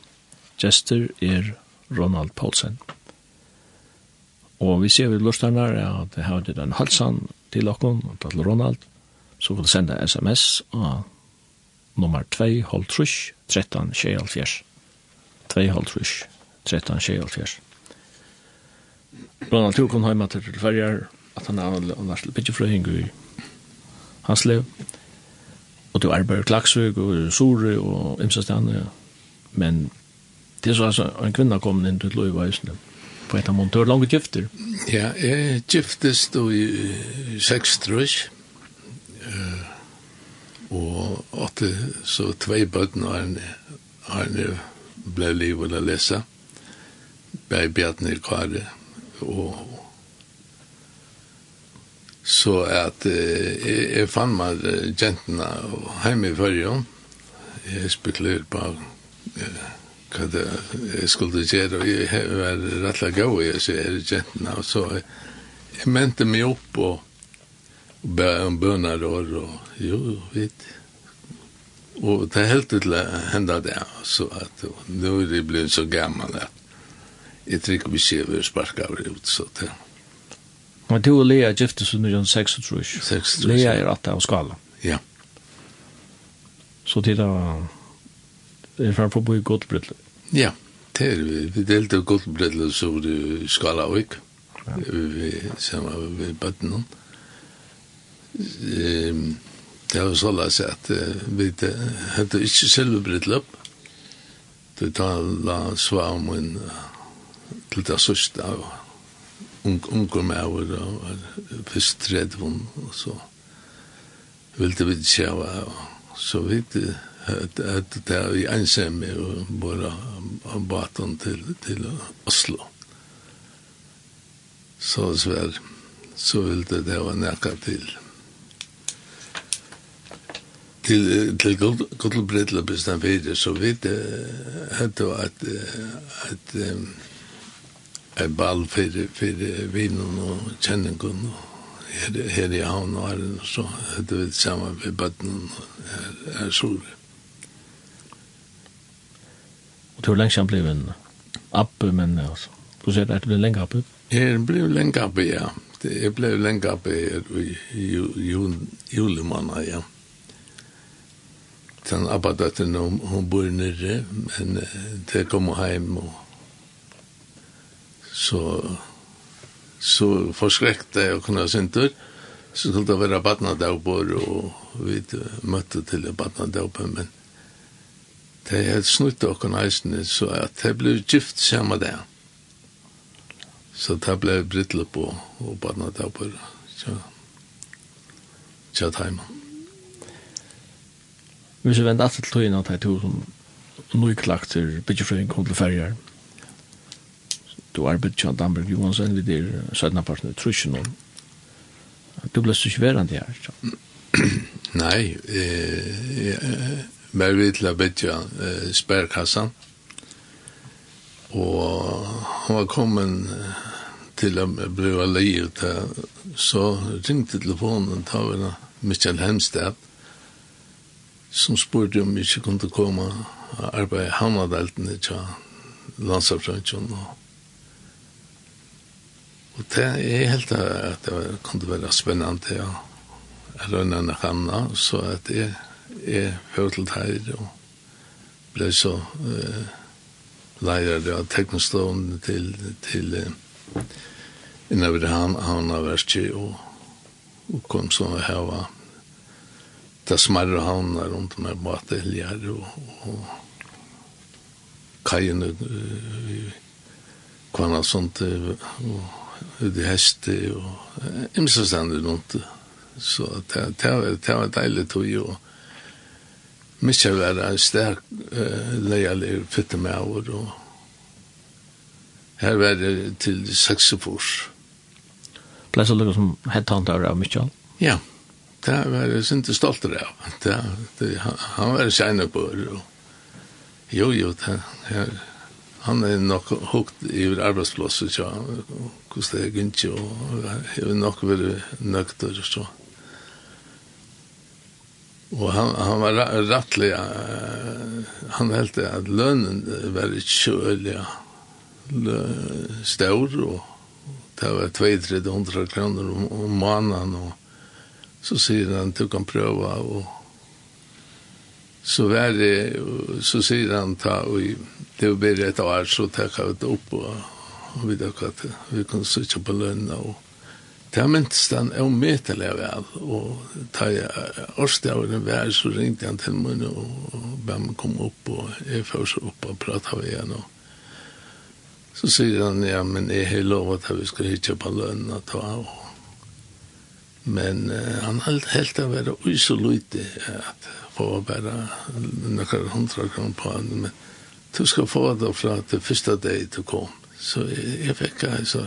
Gjester er Ronald Paulsen. Og vi ser vi lortarna at det har det en halsan til okkon, til Ronald, så får du sende sms av nummer 2, hold trusk, 13, 24. 2, hold trusk, 13, 24. Ronald Tjokon har hjemme til Færger, at han er annars til Pidgefrøyingu i hans liv du arbeid i Klaksvig og Sore og Imsastane, men det er så altså en kvinne kom inn til Løy i på et av måneder. Du har langt gifter. Ja, jeg giftes da i seks trøs, og åtte så tvei bøtten har han ble livet å lese, Berg Bjartner Kare og Så at eh, jeg fann meg jentene hjemme i førjen. Jeg spekulerer på eh, hva det jeg skulle gjøre, og jeg var rett og gav i disse her jentene. Og så jeg, jeg mente meg opp og, og be om bønner og, og jo, vet Og det er helt til å hende det, så at nå er det blevet så gammel at jeg trykker vi ser vi sparker ut, så det Men du og Lea giftes under 1936. 36. Lea er at det av skala. Ja. Så til da er framfor på i godbrytlet. Ja, det er vi. Vi delte godbrytlet så du skala og ikke. Vi sammen med bøtten bøttene. Det var så la seg at vi hadde ikke selve brytlet. Det talte svar om en til det sørste av unger med over, og først tredje hun, og så ville vi ikke sjava, og så vidt at det er vi ensamme, og bare av baten til, til Oslo. Så svær, så ville det være nækka til. Til til Gottlob Bredla bestan fyrir. Så vidt hetta at at, at, at en ball för för vinnen och känningen och här i havn och här så hade vi samma med bötten här sol. Och det var länge sedan blev en appe men alltså. Du säger att det blev länge appe? Ja, det blev länge appe, ja. Det blev länge appe i julemanna, ja. Sen abbadat hon bor nere, men det kommer hem och så så forskrekte og kunne synter. Så skulle det være badnaderbor og vi møtte til badnaderber men det er helt snutt og kunne eisne så at det ble gift samme der så det ble brittle på og badnaderber så tja tajma Hvis vi vender alltid til tøyene at det er to som nøyklagt til byggefrøyng kom til ferger du arbeid til Danberg Johansen, vi der sødna parten i trusjen og Du ble så kjverande her, så. Nei, eh, mer vi til å bedja eh, spærkassan, og han var kommet til å bli livet her, så ringte telefonen til henne, Michael Hemstedt, som spurte om vi ikke kunne komme og arbeide i Hamnadelten i Landsavfrøntjen, og Og det er helt at det kunne være spennende å lønne en kanna, så at jeg, jeg hører til her og ble så uh, leirer av teknostolen til, til uh, innover han, han har vært og, og kom så å var det smarre havna rundt med bateljer og, og kajene uh, kvann og sånt og ute i heste og imsa stande rundt. Så det var deilig tog jo. Mykje var en sterk uh, leialig fytte med over og her var det til Saksefors. Ble så lukket som headhunter av Mykjall? Ja, det var jeg ikke stolt av. Det, det, han var kjenne på det. Jo, jo, det, her, han er nok hukt i arbeidsplasset, ja, og hvordan det er ikke, og jeg vil nok være nøkter og så. Og han, han var rettelig, han helt det at lønnen var ikke så kjølig, stør, og det var 2-300 kroner om, om måneden, og så sier han, du kan prøve, og så var det, så sier han, ta, og det var bare et år, så takk jeg det opp, og og vi akkurat, vi kunne sitte på lønnen og det er minst den er umetelig vel, og da jeg årsdagen var, så ringte han til munne, og ba meg komme opp, og jeg får så opp og prate med igjen, og så sier han, ja, men jeg har lovet at vi skal hitja på lønna, ta, og Men uh, han held helt av være ui så lite at få bare noen hundra kroner på han. Men du skal få det fra det første dag du kom. Så jeg fikk altså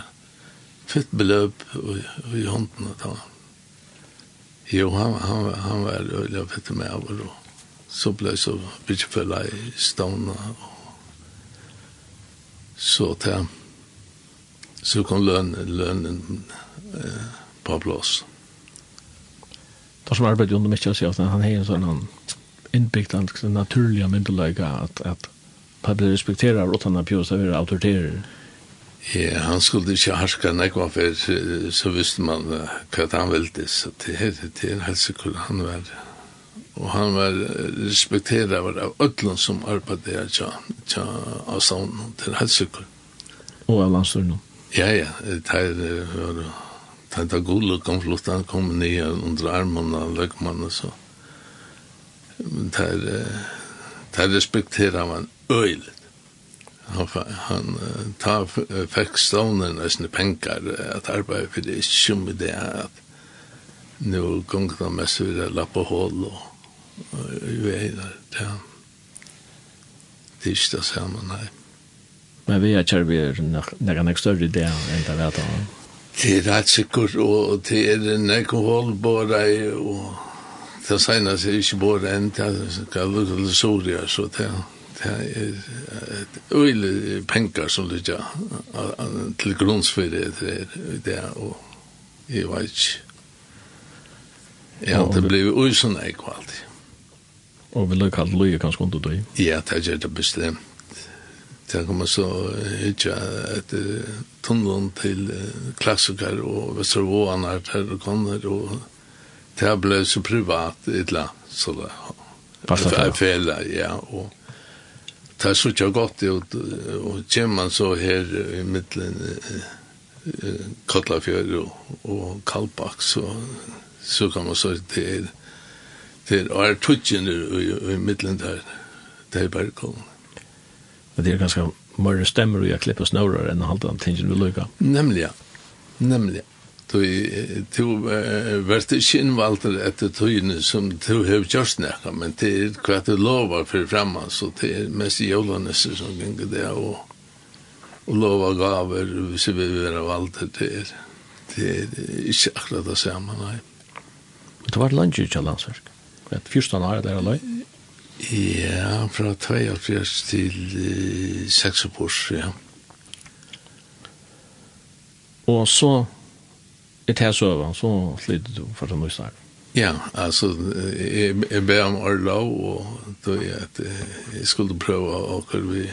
fylt beløp i i hånden og da. Jo, han, han, han var øyla fett med av og så ble jeg så bytjefølga i stavna og så til så kom lønnen, lønnen eh, på plass. Da som arbeid under mykje sier at han har en sånn han innbyggt den naturlige myndeløyga at, at han blir respekterar utan på bjøs av autoriterer. Ja, han skulle ikke harska nekva for så visste man hva han ville, så det er, det er helt sikkert han var. Og han var respekteret av ödlun som arbeidde her tja er helt sikkert. Og av landstøren Ja, ja, det er var det er gode kom flott, han kom nye under armen av løgmann og så. Det er, det er respekteret av en øylet han, han ta, fikk stånden nesten penger at arbeide for det er ikke som det er at nå gongte han mest videre lappa hål og veier det det er ikke det samme, nei. Men vi er kjær vi er nekka nek større idé enn det vet han Det er rett sikkert, og det er nekka hål bare og det senast er ikke bare enn det skal lukke til Soria, så det er det er øyelig penger som ligger til grunnsfyrir det er det, og jeg vet ikke. Ja, det blir øyelig jeg og alt. Og vil du kalle løye kanskje under deg? Ja, det er det bestemt. Det kommer så ikke et tunnelen til klassiker og Vestervåene her og kommer, og det ble så privat et eller annet, så det er för fälla, ja. og det er så ikke godt ut, og kommer man så her i midten Kotlafjør og, og Kalbak, så, så kan man så det er det er artutjen i, i midten der, det er bergkollen. Og det er ganske mørre stemmer og jeg klipper snører enn halvdan tingene vi lukker. Nemlig, ja. Nemlig, ja du du uh, vært ikke innvalgt etter tøyene som du har gjort nekka, men det er hva du lovar for framme, så det er mest jølanesser som ganger det, og, og lovar gaver hvis vi vil være valgt, det er, det er ikke akkurat det samme, nei. Men Det var lunge ikke landsverk, et fyrstan år der løy? Ja, fra 42 til uh, 6 år, ja. Og så i här så flyttet du for att nysta. Ja, altså, jeg, jeg ber om orlov och då är att jeg skulle pröva och vi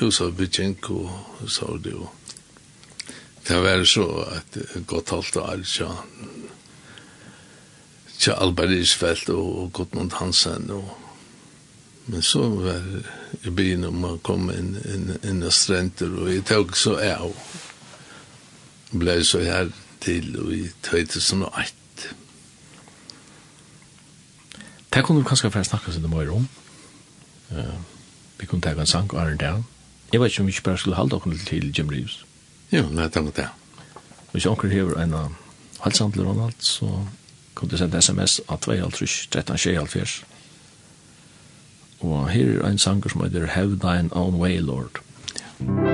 huset bytjänk og så var det jo. det var så att gott halvt och allt så så Albert Isfeldt og Gottmund Hansen og Men så var i byen om man kom inn, inn, inn av strenter, og jeg tok så av. Ble så her til i 2001. Det kunne du kanskje få snakke seg det mer om. Uh, vi kunne ta en sang, og Arne Down. Jeg vet ikke om vi ikke bare skulle halda oss til Jim Reeves. Jo, nei, det var det. Hvis onker hever en av halsand og alt, så kunne du sende sms av 2.5.13.24. Og her er en sanger som heter Have Thine Own Way, Lord. Ja.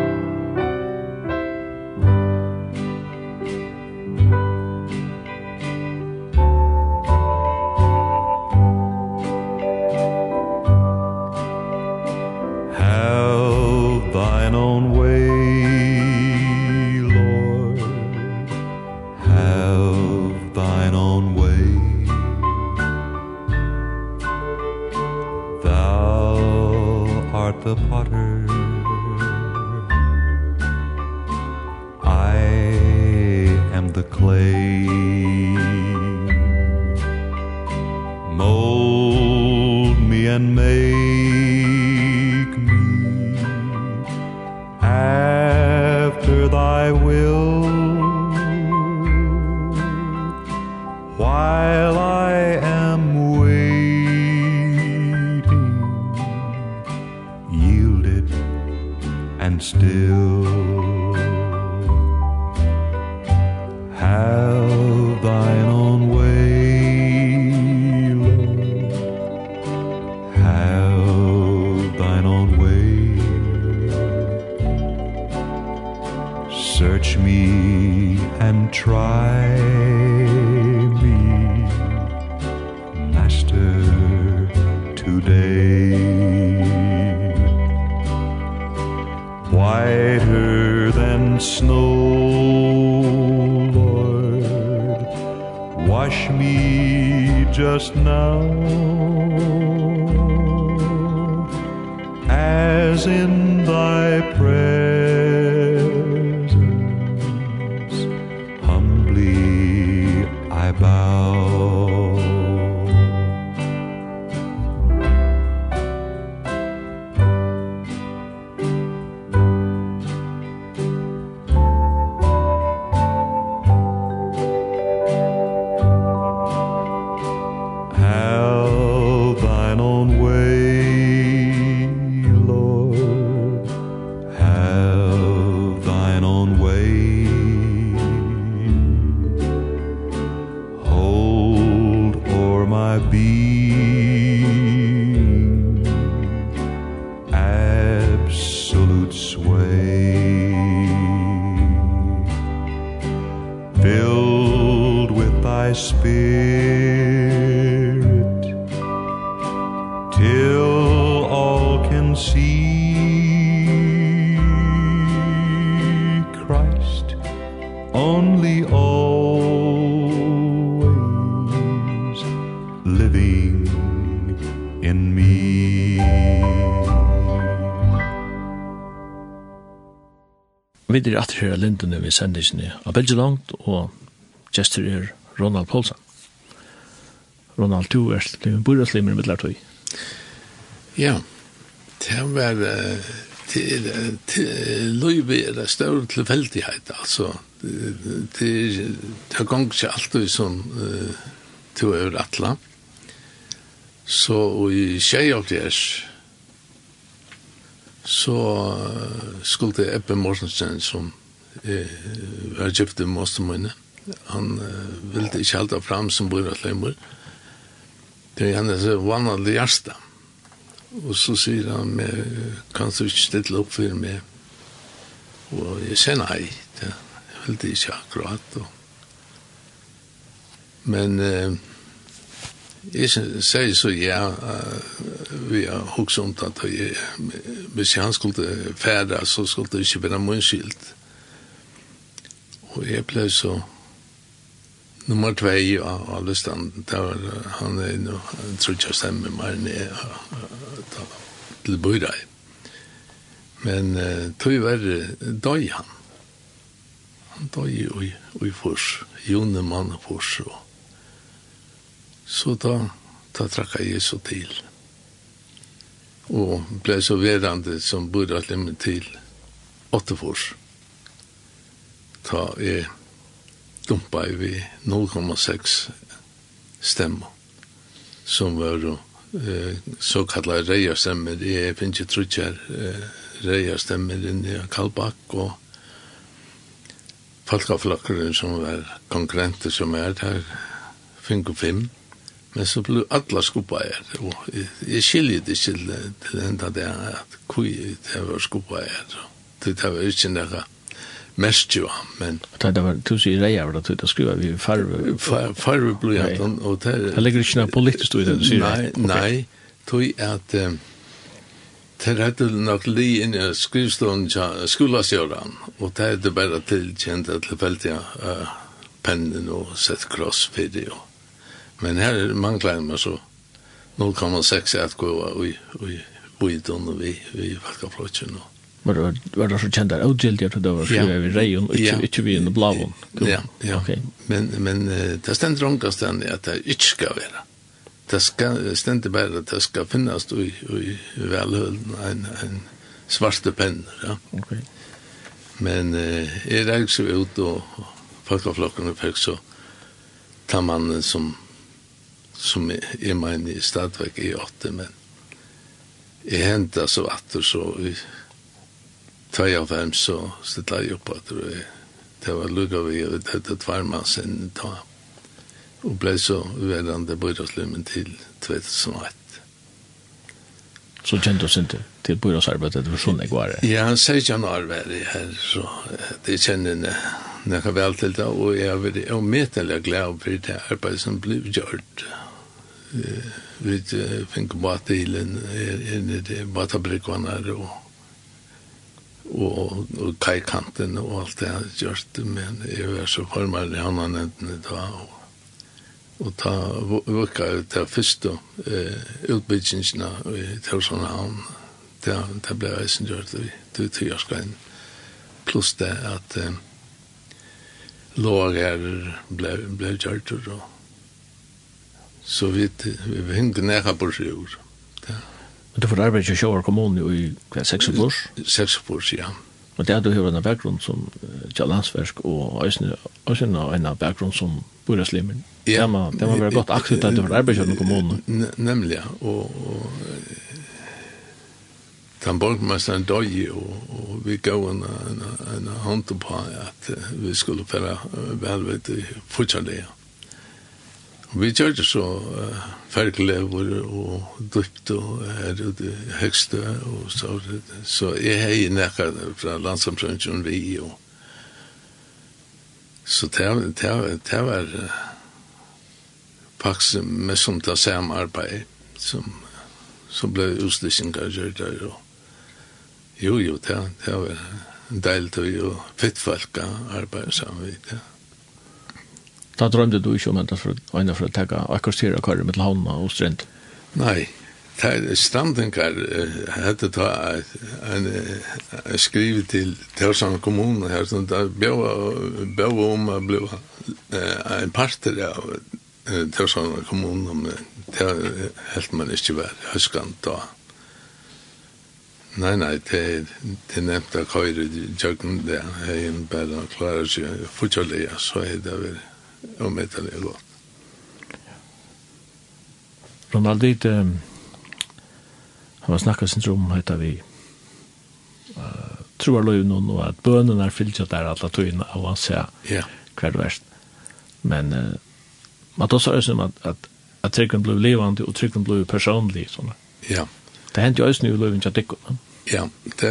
whiter than snow Lord wash me just now. As in vi er at her lindene vi sender sinne av Belgi og gestur er Ronald Paulsen. Ronald, du er en boraslimmer med lærtøy. Ja, det var til, til løyve er det større tilfeldighet, altså. Det det, det gong ikke alltid som uh, til å øvre atla. Så i 20 år så skulle Ebbe Morsensen som eh, var gift i Måstemøyne. Han eh, ville ikke halte fram som bor av Løymer. Det er hennes vanlige hjerte. Og så sier han med, kan du ikke stille opp for meg? Og jeg sier nei, det ville ikke akkurat. Og. Men eh, Jeg sier så ja, vi har hokst om at hvis han skulle fære, så skulle det ikke være munnskilt. Og jeg ble så nummer 2 av alle stand, var han er nå, jeg tror ikke jeg stemmer mer ned til Bøyrei. Men uh, tog var døy han. Han døy i, i fors, Jone Mann fors Så da, da trakk jeg Jesu til. Og ble så verande som burde at lemme til Åttefors. Ta jeg dumpa vi 0,6 stemmer. Som var eh, så kallar reia stemmer. Jeg finner ikke trutjer eh, reia stemmer inn i Kalbakk og Falkaflakkeren som var konkurrenter som er der, finner fem. Men så blev alla skoppa er, og jeg skiljer det til til enda det er at kui det var skoppa er, det var ikke nekka mest jo, men... Det var tusen i reia, var det du skruva vi farve? Farve blir blyanten, og det... er... Det ligger ikke noe politisk i det du sier? Nei, nei, tog at... Det er hadde nok li inn i skrivstånd til skolasjøren, og det er det bare tilkjent at det feltet pennen og sett kross for det, Men her er mange manglar med så 0,6 at gå i vi Buidon och vi vi valka plåtsen och Var det var det så kjent der outgildiga till det var så vi reion og ikke ikke vi i blåon. Ja, ja. Okay. Men men det ständer onka stand at det ikke skal være. Det skal ständer bara att det ska finnas i i välhölden en en svarte penn, ja. Okay. Men eh är det så ut og folkaflocken fikk så tar man som som er mener i stadverk i åtte, men jeg hentet så atter, så i 2,5 så stilte jeg opp at jeg, det var lukket vi, og det var tvarmann sin da, og ble så uverande bøydagslømmen til 2001. Så kjente oss ikke til bøydagsarbeidet, det var sånn jeg var det? Ja, han sier ikke han har vært her, så det kjenner jeg når nekka vel til det, og jeg er veldig ometenlig glad for det arbeidet som ble gjort. Ja vi fikk fick inn i det, båtabrikvarna og, og, og kajkanten og alt det just men jeg var så formad i annan änden og, og ta våka ut det första eh, utbyggningarna i Torshamn det, det ble jeg som gjort det det tog jeg skal inn. Pluss det at eh, låger ble, ble gjort det, og Så vi, vi hengde nækka på seg. Ja. Men du får arbeid i Sjøvar kommune i hva, seks år? Seks år, ja. Og det er du hører en bakgrunn som Kjallandsversk og Øysene og en bakgrunn som Boraslimen. Ja. Det må, det må være godt aktivt at du får arbeid i kommunen. Nemlig, ja. Og, og den borgmesteren døg, og, og vi gav en, en, en hånd på at vi skulle være velvet i fortsatt det. Ja. Vi gjør det så uh, fergelever og dypt og her og det høgste og så. Så jeg har i nekka fra landsamtrøndjen vi og så det, det, det var uh, faktisk med som det samme arbeid som, som ble utstillinger gjør der og jo jo, det, det var en del deilt og fittfalka arbeid sammen vi det. Ja. Da drømte du ikke om enda for øyne for å tegge akkostera karer med havna og strend. Nei, det stranden kar hette ta en skriv til Tørsand kommune her, så da bjøv om å bli en parter av Tørsand kommune, men det helt man ikke var høskant da. Nei, nei, det er det nevnt av køyre i jøkken, det er bare klarer seg fortjelig, så er det vel om det är låt. Ronald det um, han har snakket sin rom, heter vi uh, tror jag noen og at bönen er fyllt där alle tog av å se yeah. hver verst. men uh, man tar så som at, at, at trykken blir levande og trykken blir personlig Sånn. Ja. Yeah. Det hendte jo også nu i löven till att Ja, det,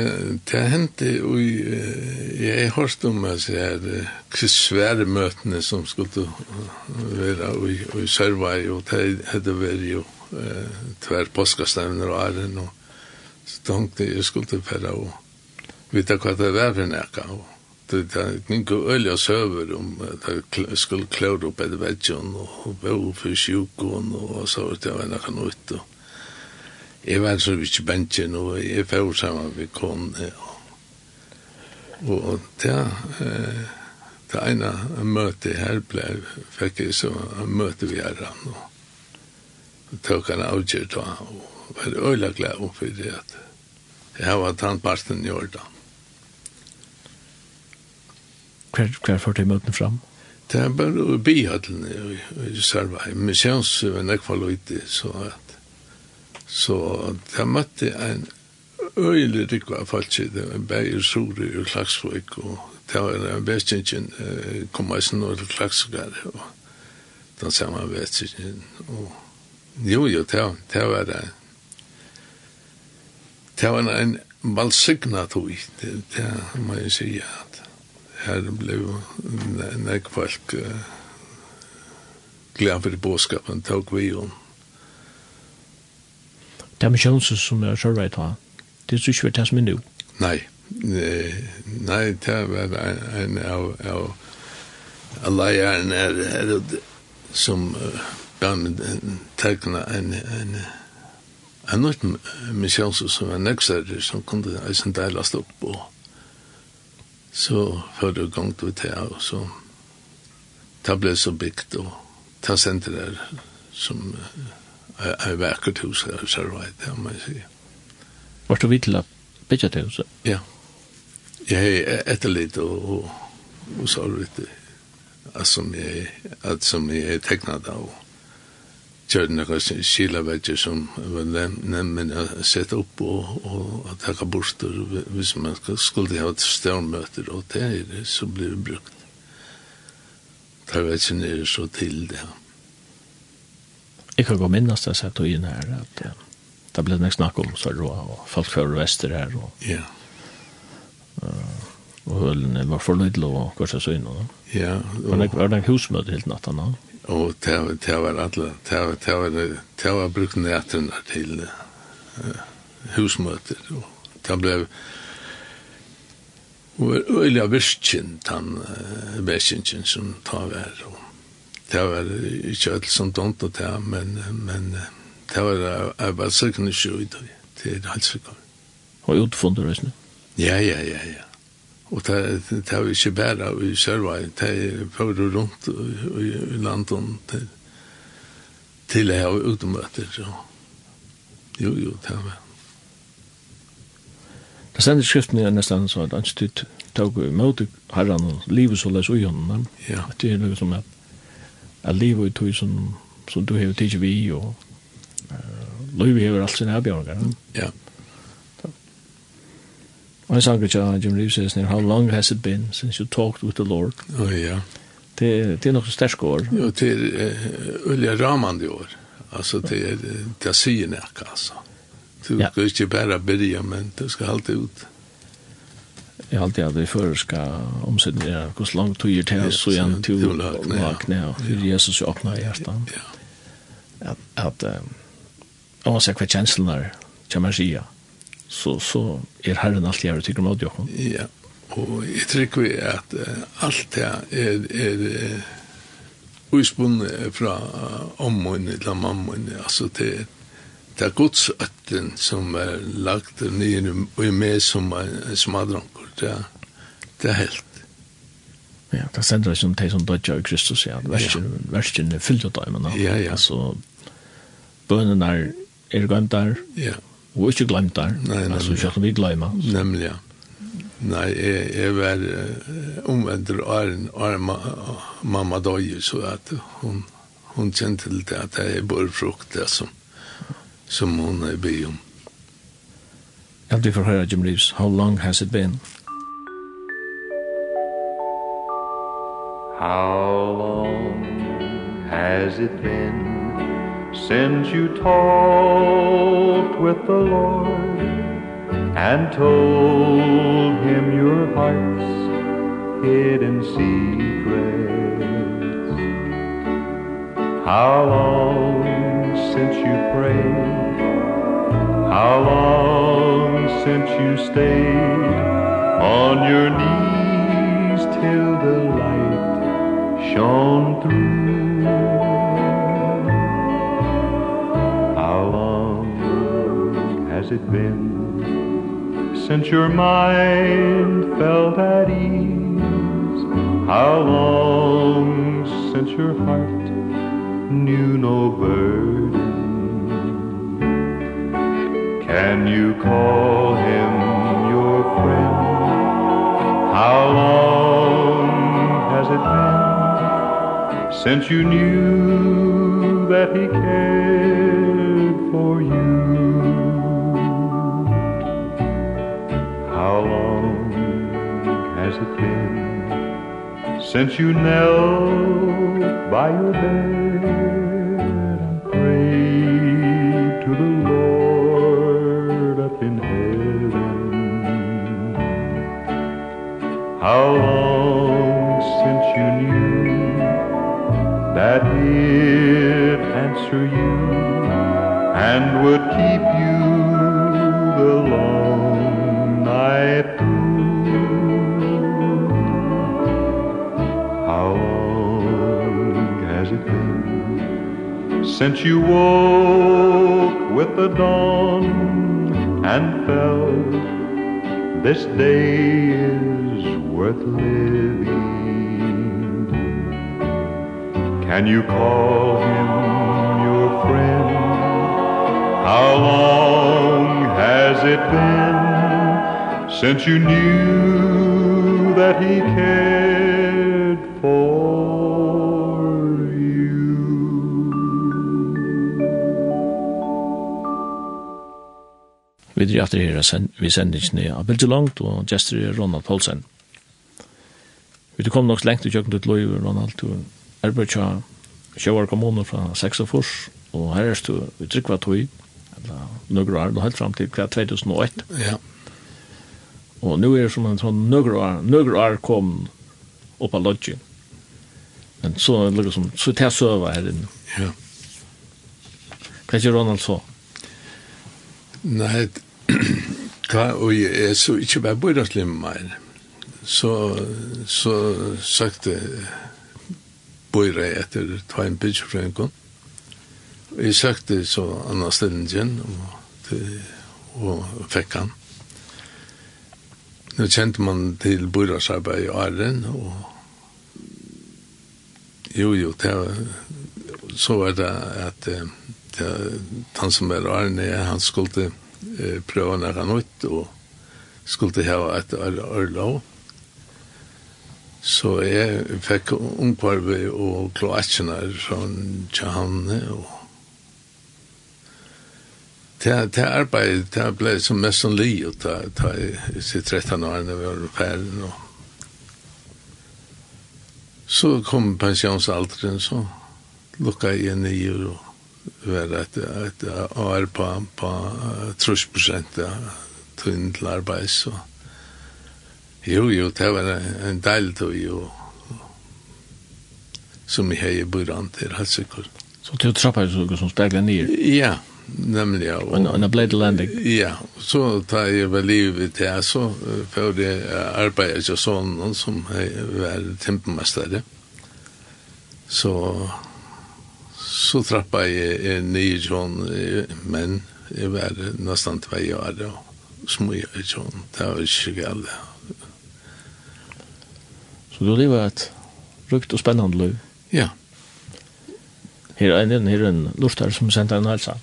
det hendte og jeg har hørst om at jeg er svære møtene som skulle være i, i Sørvei, og det hadde vært jo eh, tver påskastevner og æren, og så tenkte jeg skulle være og vite hva det var for nækka, og det det er ikke øl og søver om det skulle klare opp etter vedsjon, og bo for sjukken, og så var det var nækka nytt, og jeg var så vidt bensjen, og jeg får sammen med kone. Og, og det, eh, det ene møtet her ble, fikk jeg så møte vi her, og, og tok han avgjør da, og var øyla glad om for det, at jeg var tannparten i år da. Hver, hver får du møtene fram? Det er bare å bli hattene i Sarvai. Misjons, men jeg var løyte, så at Så det møtte en øyelig rikva av folk, det var en bæg i Suri og Klagsvøk, og det var en vestinjen kom i snor til Klagsvøk, og den samme vestinjen, og jo, jo, det var det. Det var en valsignat hui, det må jeg sige, at her ble nek folk glede for båskapen, tog vi om, det er misjonsen som jeg kjører i ta. Det er så ikke det som er nå. Nei, nei, det var en av av leieren er Herod som gav meg tegna en en en nytt misjonsen som var nøkser som kunne eisen deilast opp og så før jeg gang til det og så det ble så bygd og det sendte der som uh, er vekkert hus her, så right, det må jeg si. Var du vidt til å bygge det huset? Ja. Jeg er etterlitt og, og, og så vidt det. At som jeg, at som jeg er teknet av gjør noen skilavedger som var nemmen å sette opp og, og takke borster hvis man skulle ha et størmøter og det er det så blir det brukt. Det vet ikke nere så til det her. Jeg kan gå minnes det, så jeg tog inn her, at uh, det ble nek snakk om Sørå, og folk fra Vester her, og, ja. Uh, og hølene var for lydel, og kanskje så inn. Og, Ja. Og, var det, var det en husmøte helt natten da? Og det, det var alle, det var, det var, det var brukt nætene til uh, husmøter, og det ble og øyla virkjen, den uh, virkjen som tar vær, og det var ikke alt som dumt og det, men, men det var jeg var sikkert ikke ut, det er helt sikkert. Og utfunnet reisende? Ja, ja, ja, ja. Og det, det var ikke bare i Sørvei, det er var rundt i, i landet til, til jeg har utemøter. Så. Jo, jo, det var. Det sender skriften er nesten så at han styrt tog i møte herren og livet så løs og gjennom. Ja. Det er noe som er at livet i tog som, som du har tidsi vi og uh, livet har alt sin avbjørngar. Ja. Og jeg sanger ikke, Jim Reeves says, how long has it been since you talked with the Lord? Oh, ja. Det, det er nok sterske år. Jo, det er ulike ramande år. Altså, det er, det er syne, altså. Du ja. kan ikke bare byrja, men du skal halte ut. Ja. Jeg har alltid at vi før skal omsidere hvor langt du gir til så igjen til å lakne og for Jesus åpner Ja. At, at um, oavsett hva kjenslen er, kommer skia, så, så er Herren alltid her og tykker med Jokken. Ja, og jeg tror vi at uh, alt det er, er uh, uspunnet fra uh, ommunnet til mammunnet, altså til det er godsøtten som er lagt ned i med som en smadranker det, det er helt. Ja, det sender ikke om de som dødja i Kristus, ja. Versen er fyllt av dem, ja. ja. Altså, bønnen er, er glemt der, ja. og ikke glemt der. Nei, nei. Altså, ikke at vi glemmer. Nemlig, ja. Nei, jeg, jeg var omvendt åren, åren mamma døg, så at hun, hun kjente til det at jeg bør frukt det som, som hun er by om. Ja, du får høre Jim Reeves, How long has it been? How long has it been Since you talked with the Lord And told him your heart's hidden secrets? How long since you prayed? How long since you stayed On your knees till the shone through How long has it been Since your mind felt at ease? How long since your heart knew no burden Can you call him your friend? How long Since you knew that he cared for you. How long has it been Since you knelt by your bed? Since you woke with the dawn and fell. This day is worth living. Can you call him your friend? How long has it been Since you knew that he cared? Vi drar efter her sen, vi sender ikke ned av Bilge Langt og Gjester Ronald Paulsen. Vi er kommet nok lengt til kjøkken til Løyve, Ronald, til Erbøtja, Kjøvar kommuner fra 6 og Fors, og her er du i Tryggva Tøy, eller nøyre år, helt fram til 2008. Ja. Og nu er det som en sånn nøyre år, nøyre år kom opp av Lodgen. Men så er det liksom, så er det søva her inne. Ja. Hva er ikke Ronald så? Nei, ta, og jeg er så ikke bare bøydagslim mer. Så, så sagte bøyre etter ta en byggjefrøyngon. Og jeg sagte så Anna Stellingen, og, og fikk han. Nå kjente man til bøyrasarbeid i Arren, og jo, jo, det var, så var det at det, han som er Arren, han skulle eh, prøve noe nytt, og skulle ha et orlov. Så jeg fikk omkvarve og kloatsjene fra Tjahanne, og Det det arbeid det ble som mest som li og ta ta i 13 år når vi var ferdig ferien og så kom pensjonsalderen så lukka jeg ned og var et, et AR på, på 30 prosent tøyne til arbeid, så jo, jo, det var en del tøy, jo, som jeg har i buran til, helt sikkert. Så til trappa er det som spekler ned? Ja, nemlig, ja. Og en blade landing? Ja, så tar jeg vel livet til, så får jeg arbeidet ikke sånn, som var timpemestare. Så så trappa jeg nye John, men jeg var nesten tvei år, og små jeg John, det var ikke galt. Så du lever et rukt og spennende liv? Ja. Her er en, her er en lortar som sender en halsa.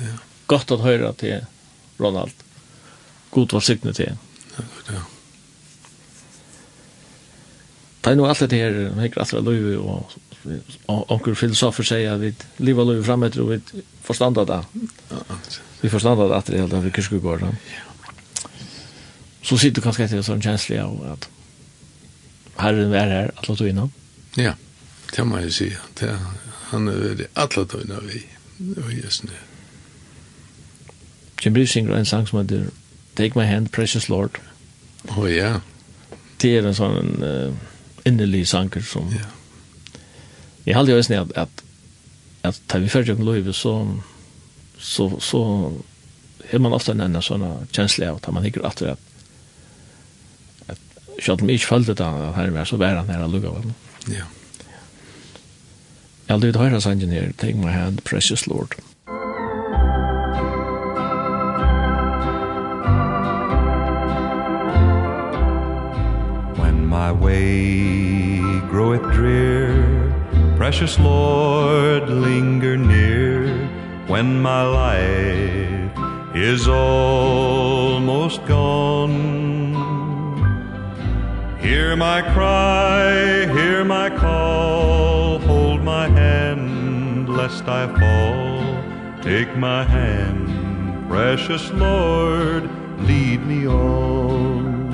Ja. Godt at høre til Ronald. God var sikne til. Ja, ja. Det er noe alt det her, hekker at det er løyve og onkel filosofer säger att vi lever liv framåt och vi förstandar det. Vi förstandar det att det helt vi kanske går då. Så sitter du kanske till sån känsla av att Herren är här att låta in Ja. Det må jeg si. Det han er det alle tøyna vi og Jesu nu. Jim Brief synger en sang som heter Take My Hand, Precious Lord. Å oh, ja. Yeah. Det er en sånn uh, innerlig sanger som yeah. Jeg halde jo eisen at, at, at da vi fyrir jo løyve, så, så, så har man ofta en sånne sånn kjensle av at man hikker at at Sjalt mig ikke følte det at her var så vært han her lukka vel. Ja. Jeg har lyst til sangen her, engineer, take my hand, precious Lord. When my way groweth drear Precious Lord, linger near When my life is almost gone. Hear my cry, hear my call Hold my hand, lest I fall. Take my hand, precious Lord Lead me on.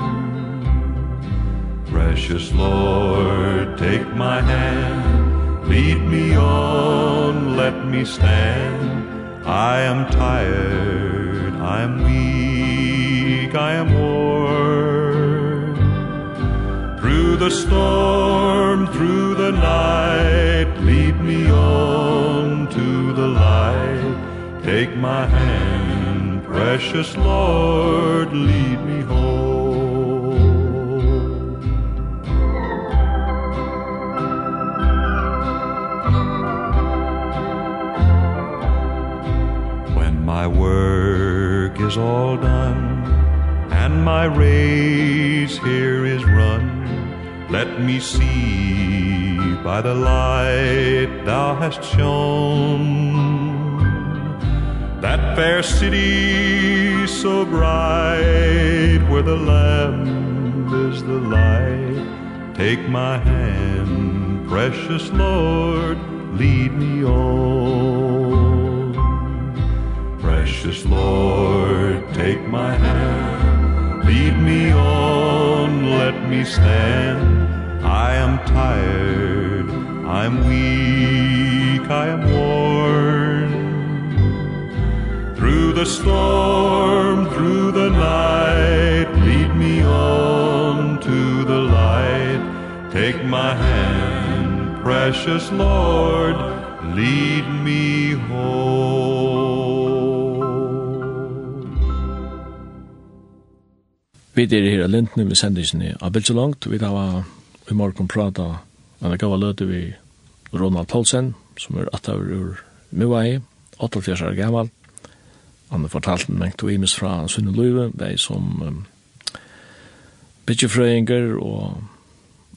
Precious Lord, take my hand Lead me on, let me stand. I am tired, I am weak, I am worn. Through the storm, through the night Lead me on to the light. Take my hand, precious Lord Lead me home. Let me see by the light thou hast shone That fair city so bright Where the lamb is the light. Take my hand, precious Lord, lead me on. Precious Lord, take my hand Lead me on, let me stand tired. I'm weak I am worn. Through the storm through the night lead me on to the light. Take my hand precious Lord lead me home. Vi er her i Lindene med ned av Belsalongt. Vi har i morgen prata en gav løte vi Ronald Paulsen, som er attaver ur Muai, 88 år gammal. Han har fortalt en mengt og imes fra Sunne Løyve, vei som um, bytjefrøyinger og,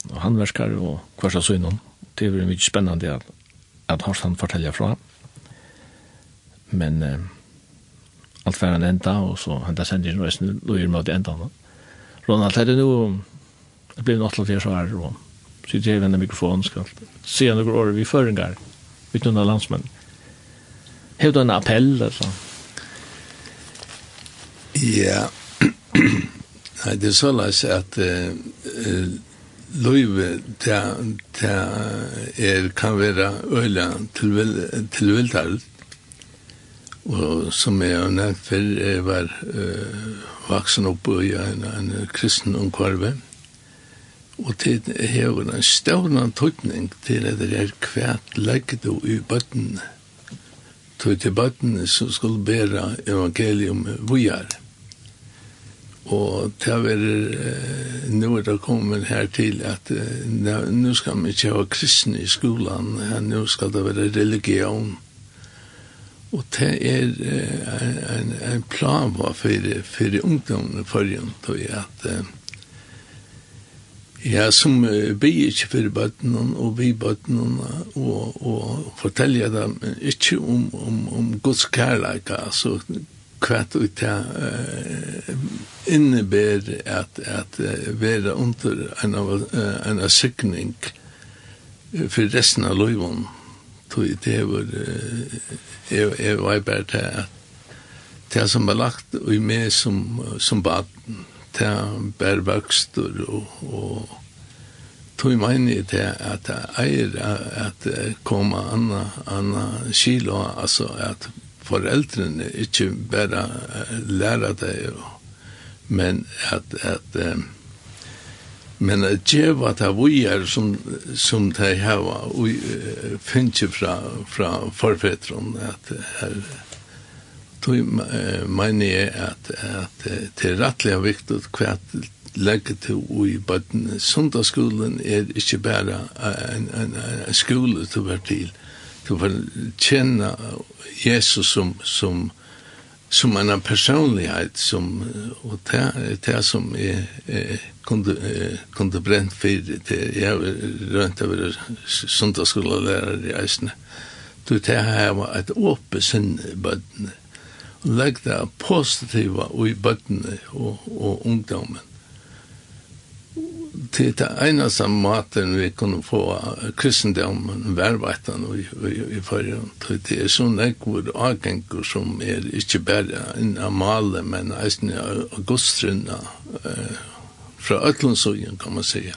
og handverskar og kvarsa synon. Det er mykje spennende at, at hans han forteller fra. Men um, alt var han enda, og så henta sender han reisende Løyve mot enda. Ronald, er det noe Det blir något till så här då. Så det är en mikrofon ska se några år vi föringar. Vi tunna landsmän. Hur en appell alltså. Ja. Nej, det är så läs att eh Løyve, det, det er, kan være øyla til, til og som jeg har nevnt før, jeg var uh, vaksen oppe i en, en kristen omkvarve, Og det hever en stående tøytning til at det er kvært legget og i bøttene. Tøy til bøttene som skulle bære evangelium vujar. Og det er eh, nå er det kommet her til at eh, nå skal vi ikke ha kristne i skolan, nå skal det være religion. Og det er eh, en, en plan for, for ungdommen for å at eh, Ja, som uh, blir ikke for bøtten og vi bøtten og, og forteller dem ikke om, om, om Guds kærleik, altså hva det uh, innebærer at, at uh, være under en, uh, en sykning for resten av loven. Det var, uh, jeg var bare til at det som var lagt i meg som, som baden, til bærvøkster og, og tog meg til at jeg eier at koma anna, anna kilo, altså at foreldrene ikke bare lærer deg, men at, at men at djeva ta vujar som, som de hava og finnes fra, fra forfetron at her, tog mener jeg at, at det er rettelig viktig hva legge til i bøtten. Sundagsskolen er ikke bare en, en, en skole til å være til. Du får kjenne Jesus som, som, som en personlighet som, og det, det som jeg, jeg kunde, kunde brent for det. Jeg har rønt å være sundagsskolelærer i Eisne. Du, tar her et åpent sinne i bøttene legg det positiva i bøttene og, og ungdommen. Til det eneste maten vi kunne få kristendommen vervetan i, i, i forhånd. Det er sånn ekvor avgengur som er ikke bare en amale, men eisen av augustrinna eh, fra Øtlandsøyen, kan man säga.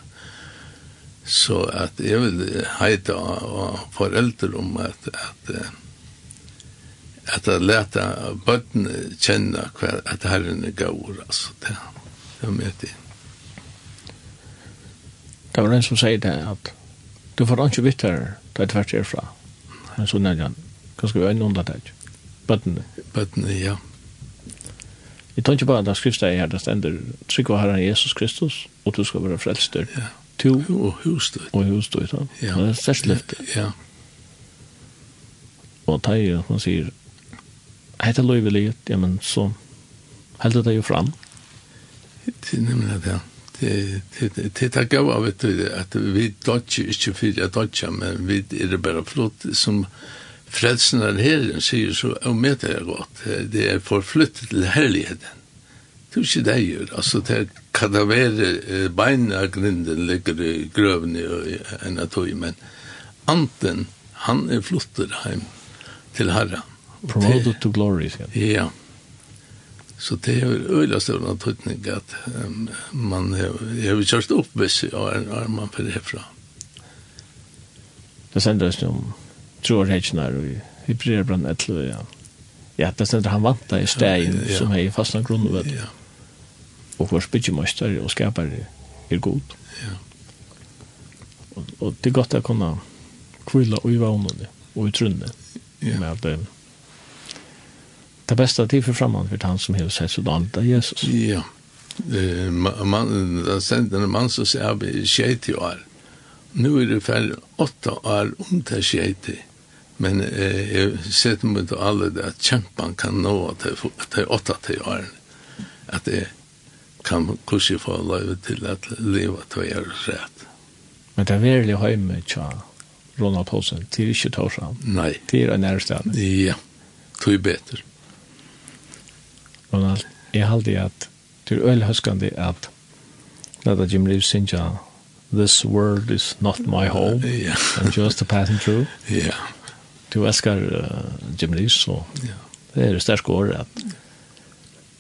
Så at jeg vil heita av foreldre om at, at eh, at leta bøtten kjenne hva at herren er gaur, altså, det, det med det. Det var en som sier det, at du får ikke vitt her, det er tvert herfra. Men så nødde han, hva skal vi øyne under det? Bøttene? Bøttene, ja. Jeg tar ikke bare at det skriftet er her, det stender, trygg var herren Jesus Kristus, og du skal være frelster. Ja. To. Og husstøyt. Og husstøyt, ja. Ja. Det er størst løftet. Ja. Og det er jo, man sier, hette løyvelighet, ja, men så heldt det jo fram. Det er nemlig det, ja. Det det det gav av vet du at vi dodge inte for at dodge men vi er det bara flott som frelsen av Herren sier så og med det er godt. Det er forflyttet til herligheten. Det er ikke det gjør. Altså, det er kadavere beina grinden ligger i grøven i en av tog, men anten, han er flyttet heim til herren. Promoted to glory, sier han. Ja. Så det er øyla større tøytning at um, man er jo kjørst opp hvis jeg er man for fra. Det sender oss om tror her og i Brebrand 11, ja. Ja, det sender han vant i stegen ja, ja. som er i fastland grunnvett. Ja. Og vår spytjemøster og skaper er god. Ja. Og, og det er godt å kunne kvilla og i vannene og i trunnet. Ja. Med at det det bästa tid for framåt for han som helst så dant Jesus. Ja. Eh man sen den mann som sier vi skit i år. Nu er det för åtta år under skit. Men eh jeg jag meg til alle det at kämpan kan nå til, til åtta til år. At det kan kursi få lov till att leva å gjøre rett. Men det är verkligen hemma tja. Ronald Posen, til ikke Torshavn. Nei. Til er nærstående. Ja, tog bedre. Ronald, jeg halte at det er øyelig at Lada Jim Reeves synja This world is not my home yeah. I'm just a passing through yeah. Du elskar uh, Jim Reeves så yeah. det er sterk år at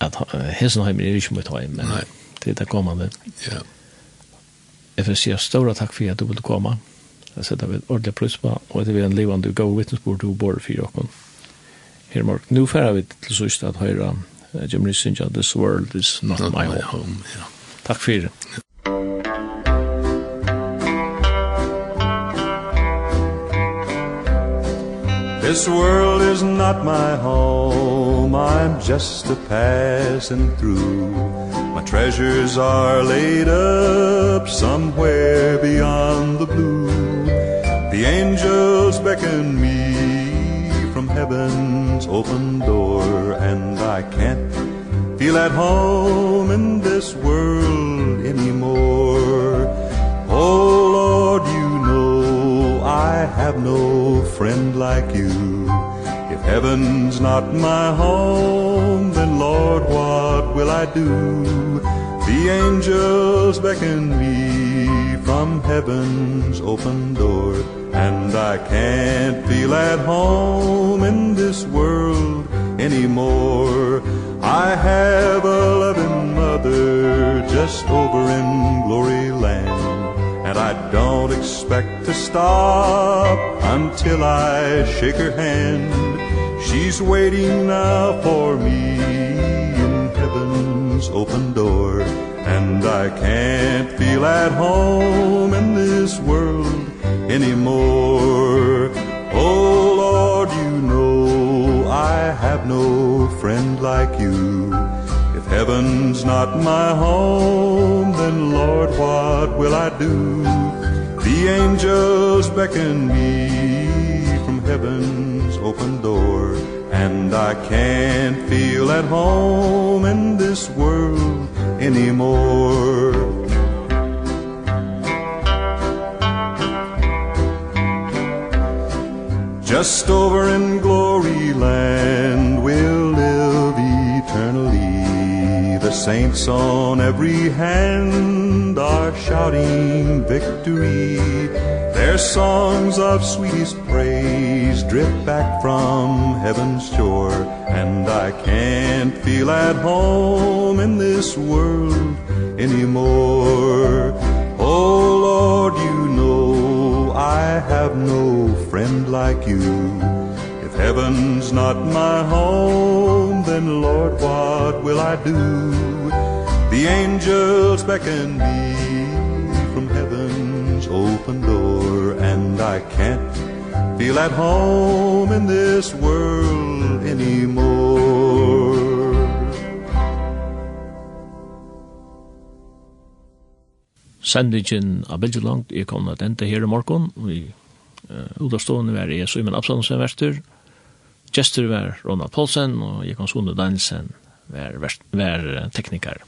at Hesenheim er ikke mitt heim men Nei. det er det kommande ja. jeg vil si stora takk for at du ville komme jeg setter vi et ordentlig pluss på og det er en livande go vittnesbord du bor for dere her Mark, nu færer vi til sørst at høyre Jim Rissinja, This World Is Not, not My Home. home ja. Takk for det. This world is not my home I'm just a passing through My treasures are laid up Somewhere beyond the blue The angels beckon me From heaven's open door I can't feel at home in this world anymore Oh Lord, you know I have no friend like you If heaven's not my home, then Lord, what will I do? The angels beckon me from heaven's open door And I can't feel at home in this world anymore. I have a loving mother just over in glory land And I don't expect to stop until I shake her hand. She's waiting now for me in heaven's open door And I can't feel at home in this world anymore. Oh no friend like you. If heaven's not my home Then Lord what will I do? The angels beckon me From heaven's open door And I can't feel at home In this world anymore. Just over in glory land we'll live eternally. The saints on every hand are shouting victory. Their songs of sweetest praise drip back from heaven's shore. And I can't feel at home in this world anymore. Oh Lord, you I have no friend like you. If heaven's not my home Then Lord what will I do? The angels beckon me From heaven's open door And I can't feel at home In this world anymore. sendingen av veldig langt er kommet at enda her i morgen. Vi uh, utavstående var jeg Simon Absalonsen verster, Gjester var Ronald Paulsen, og jeg kan Sonne Danielsen var, var, var tekniker.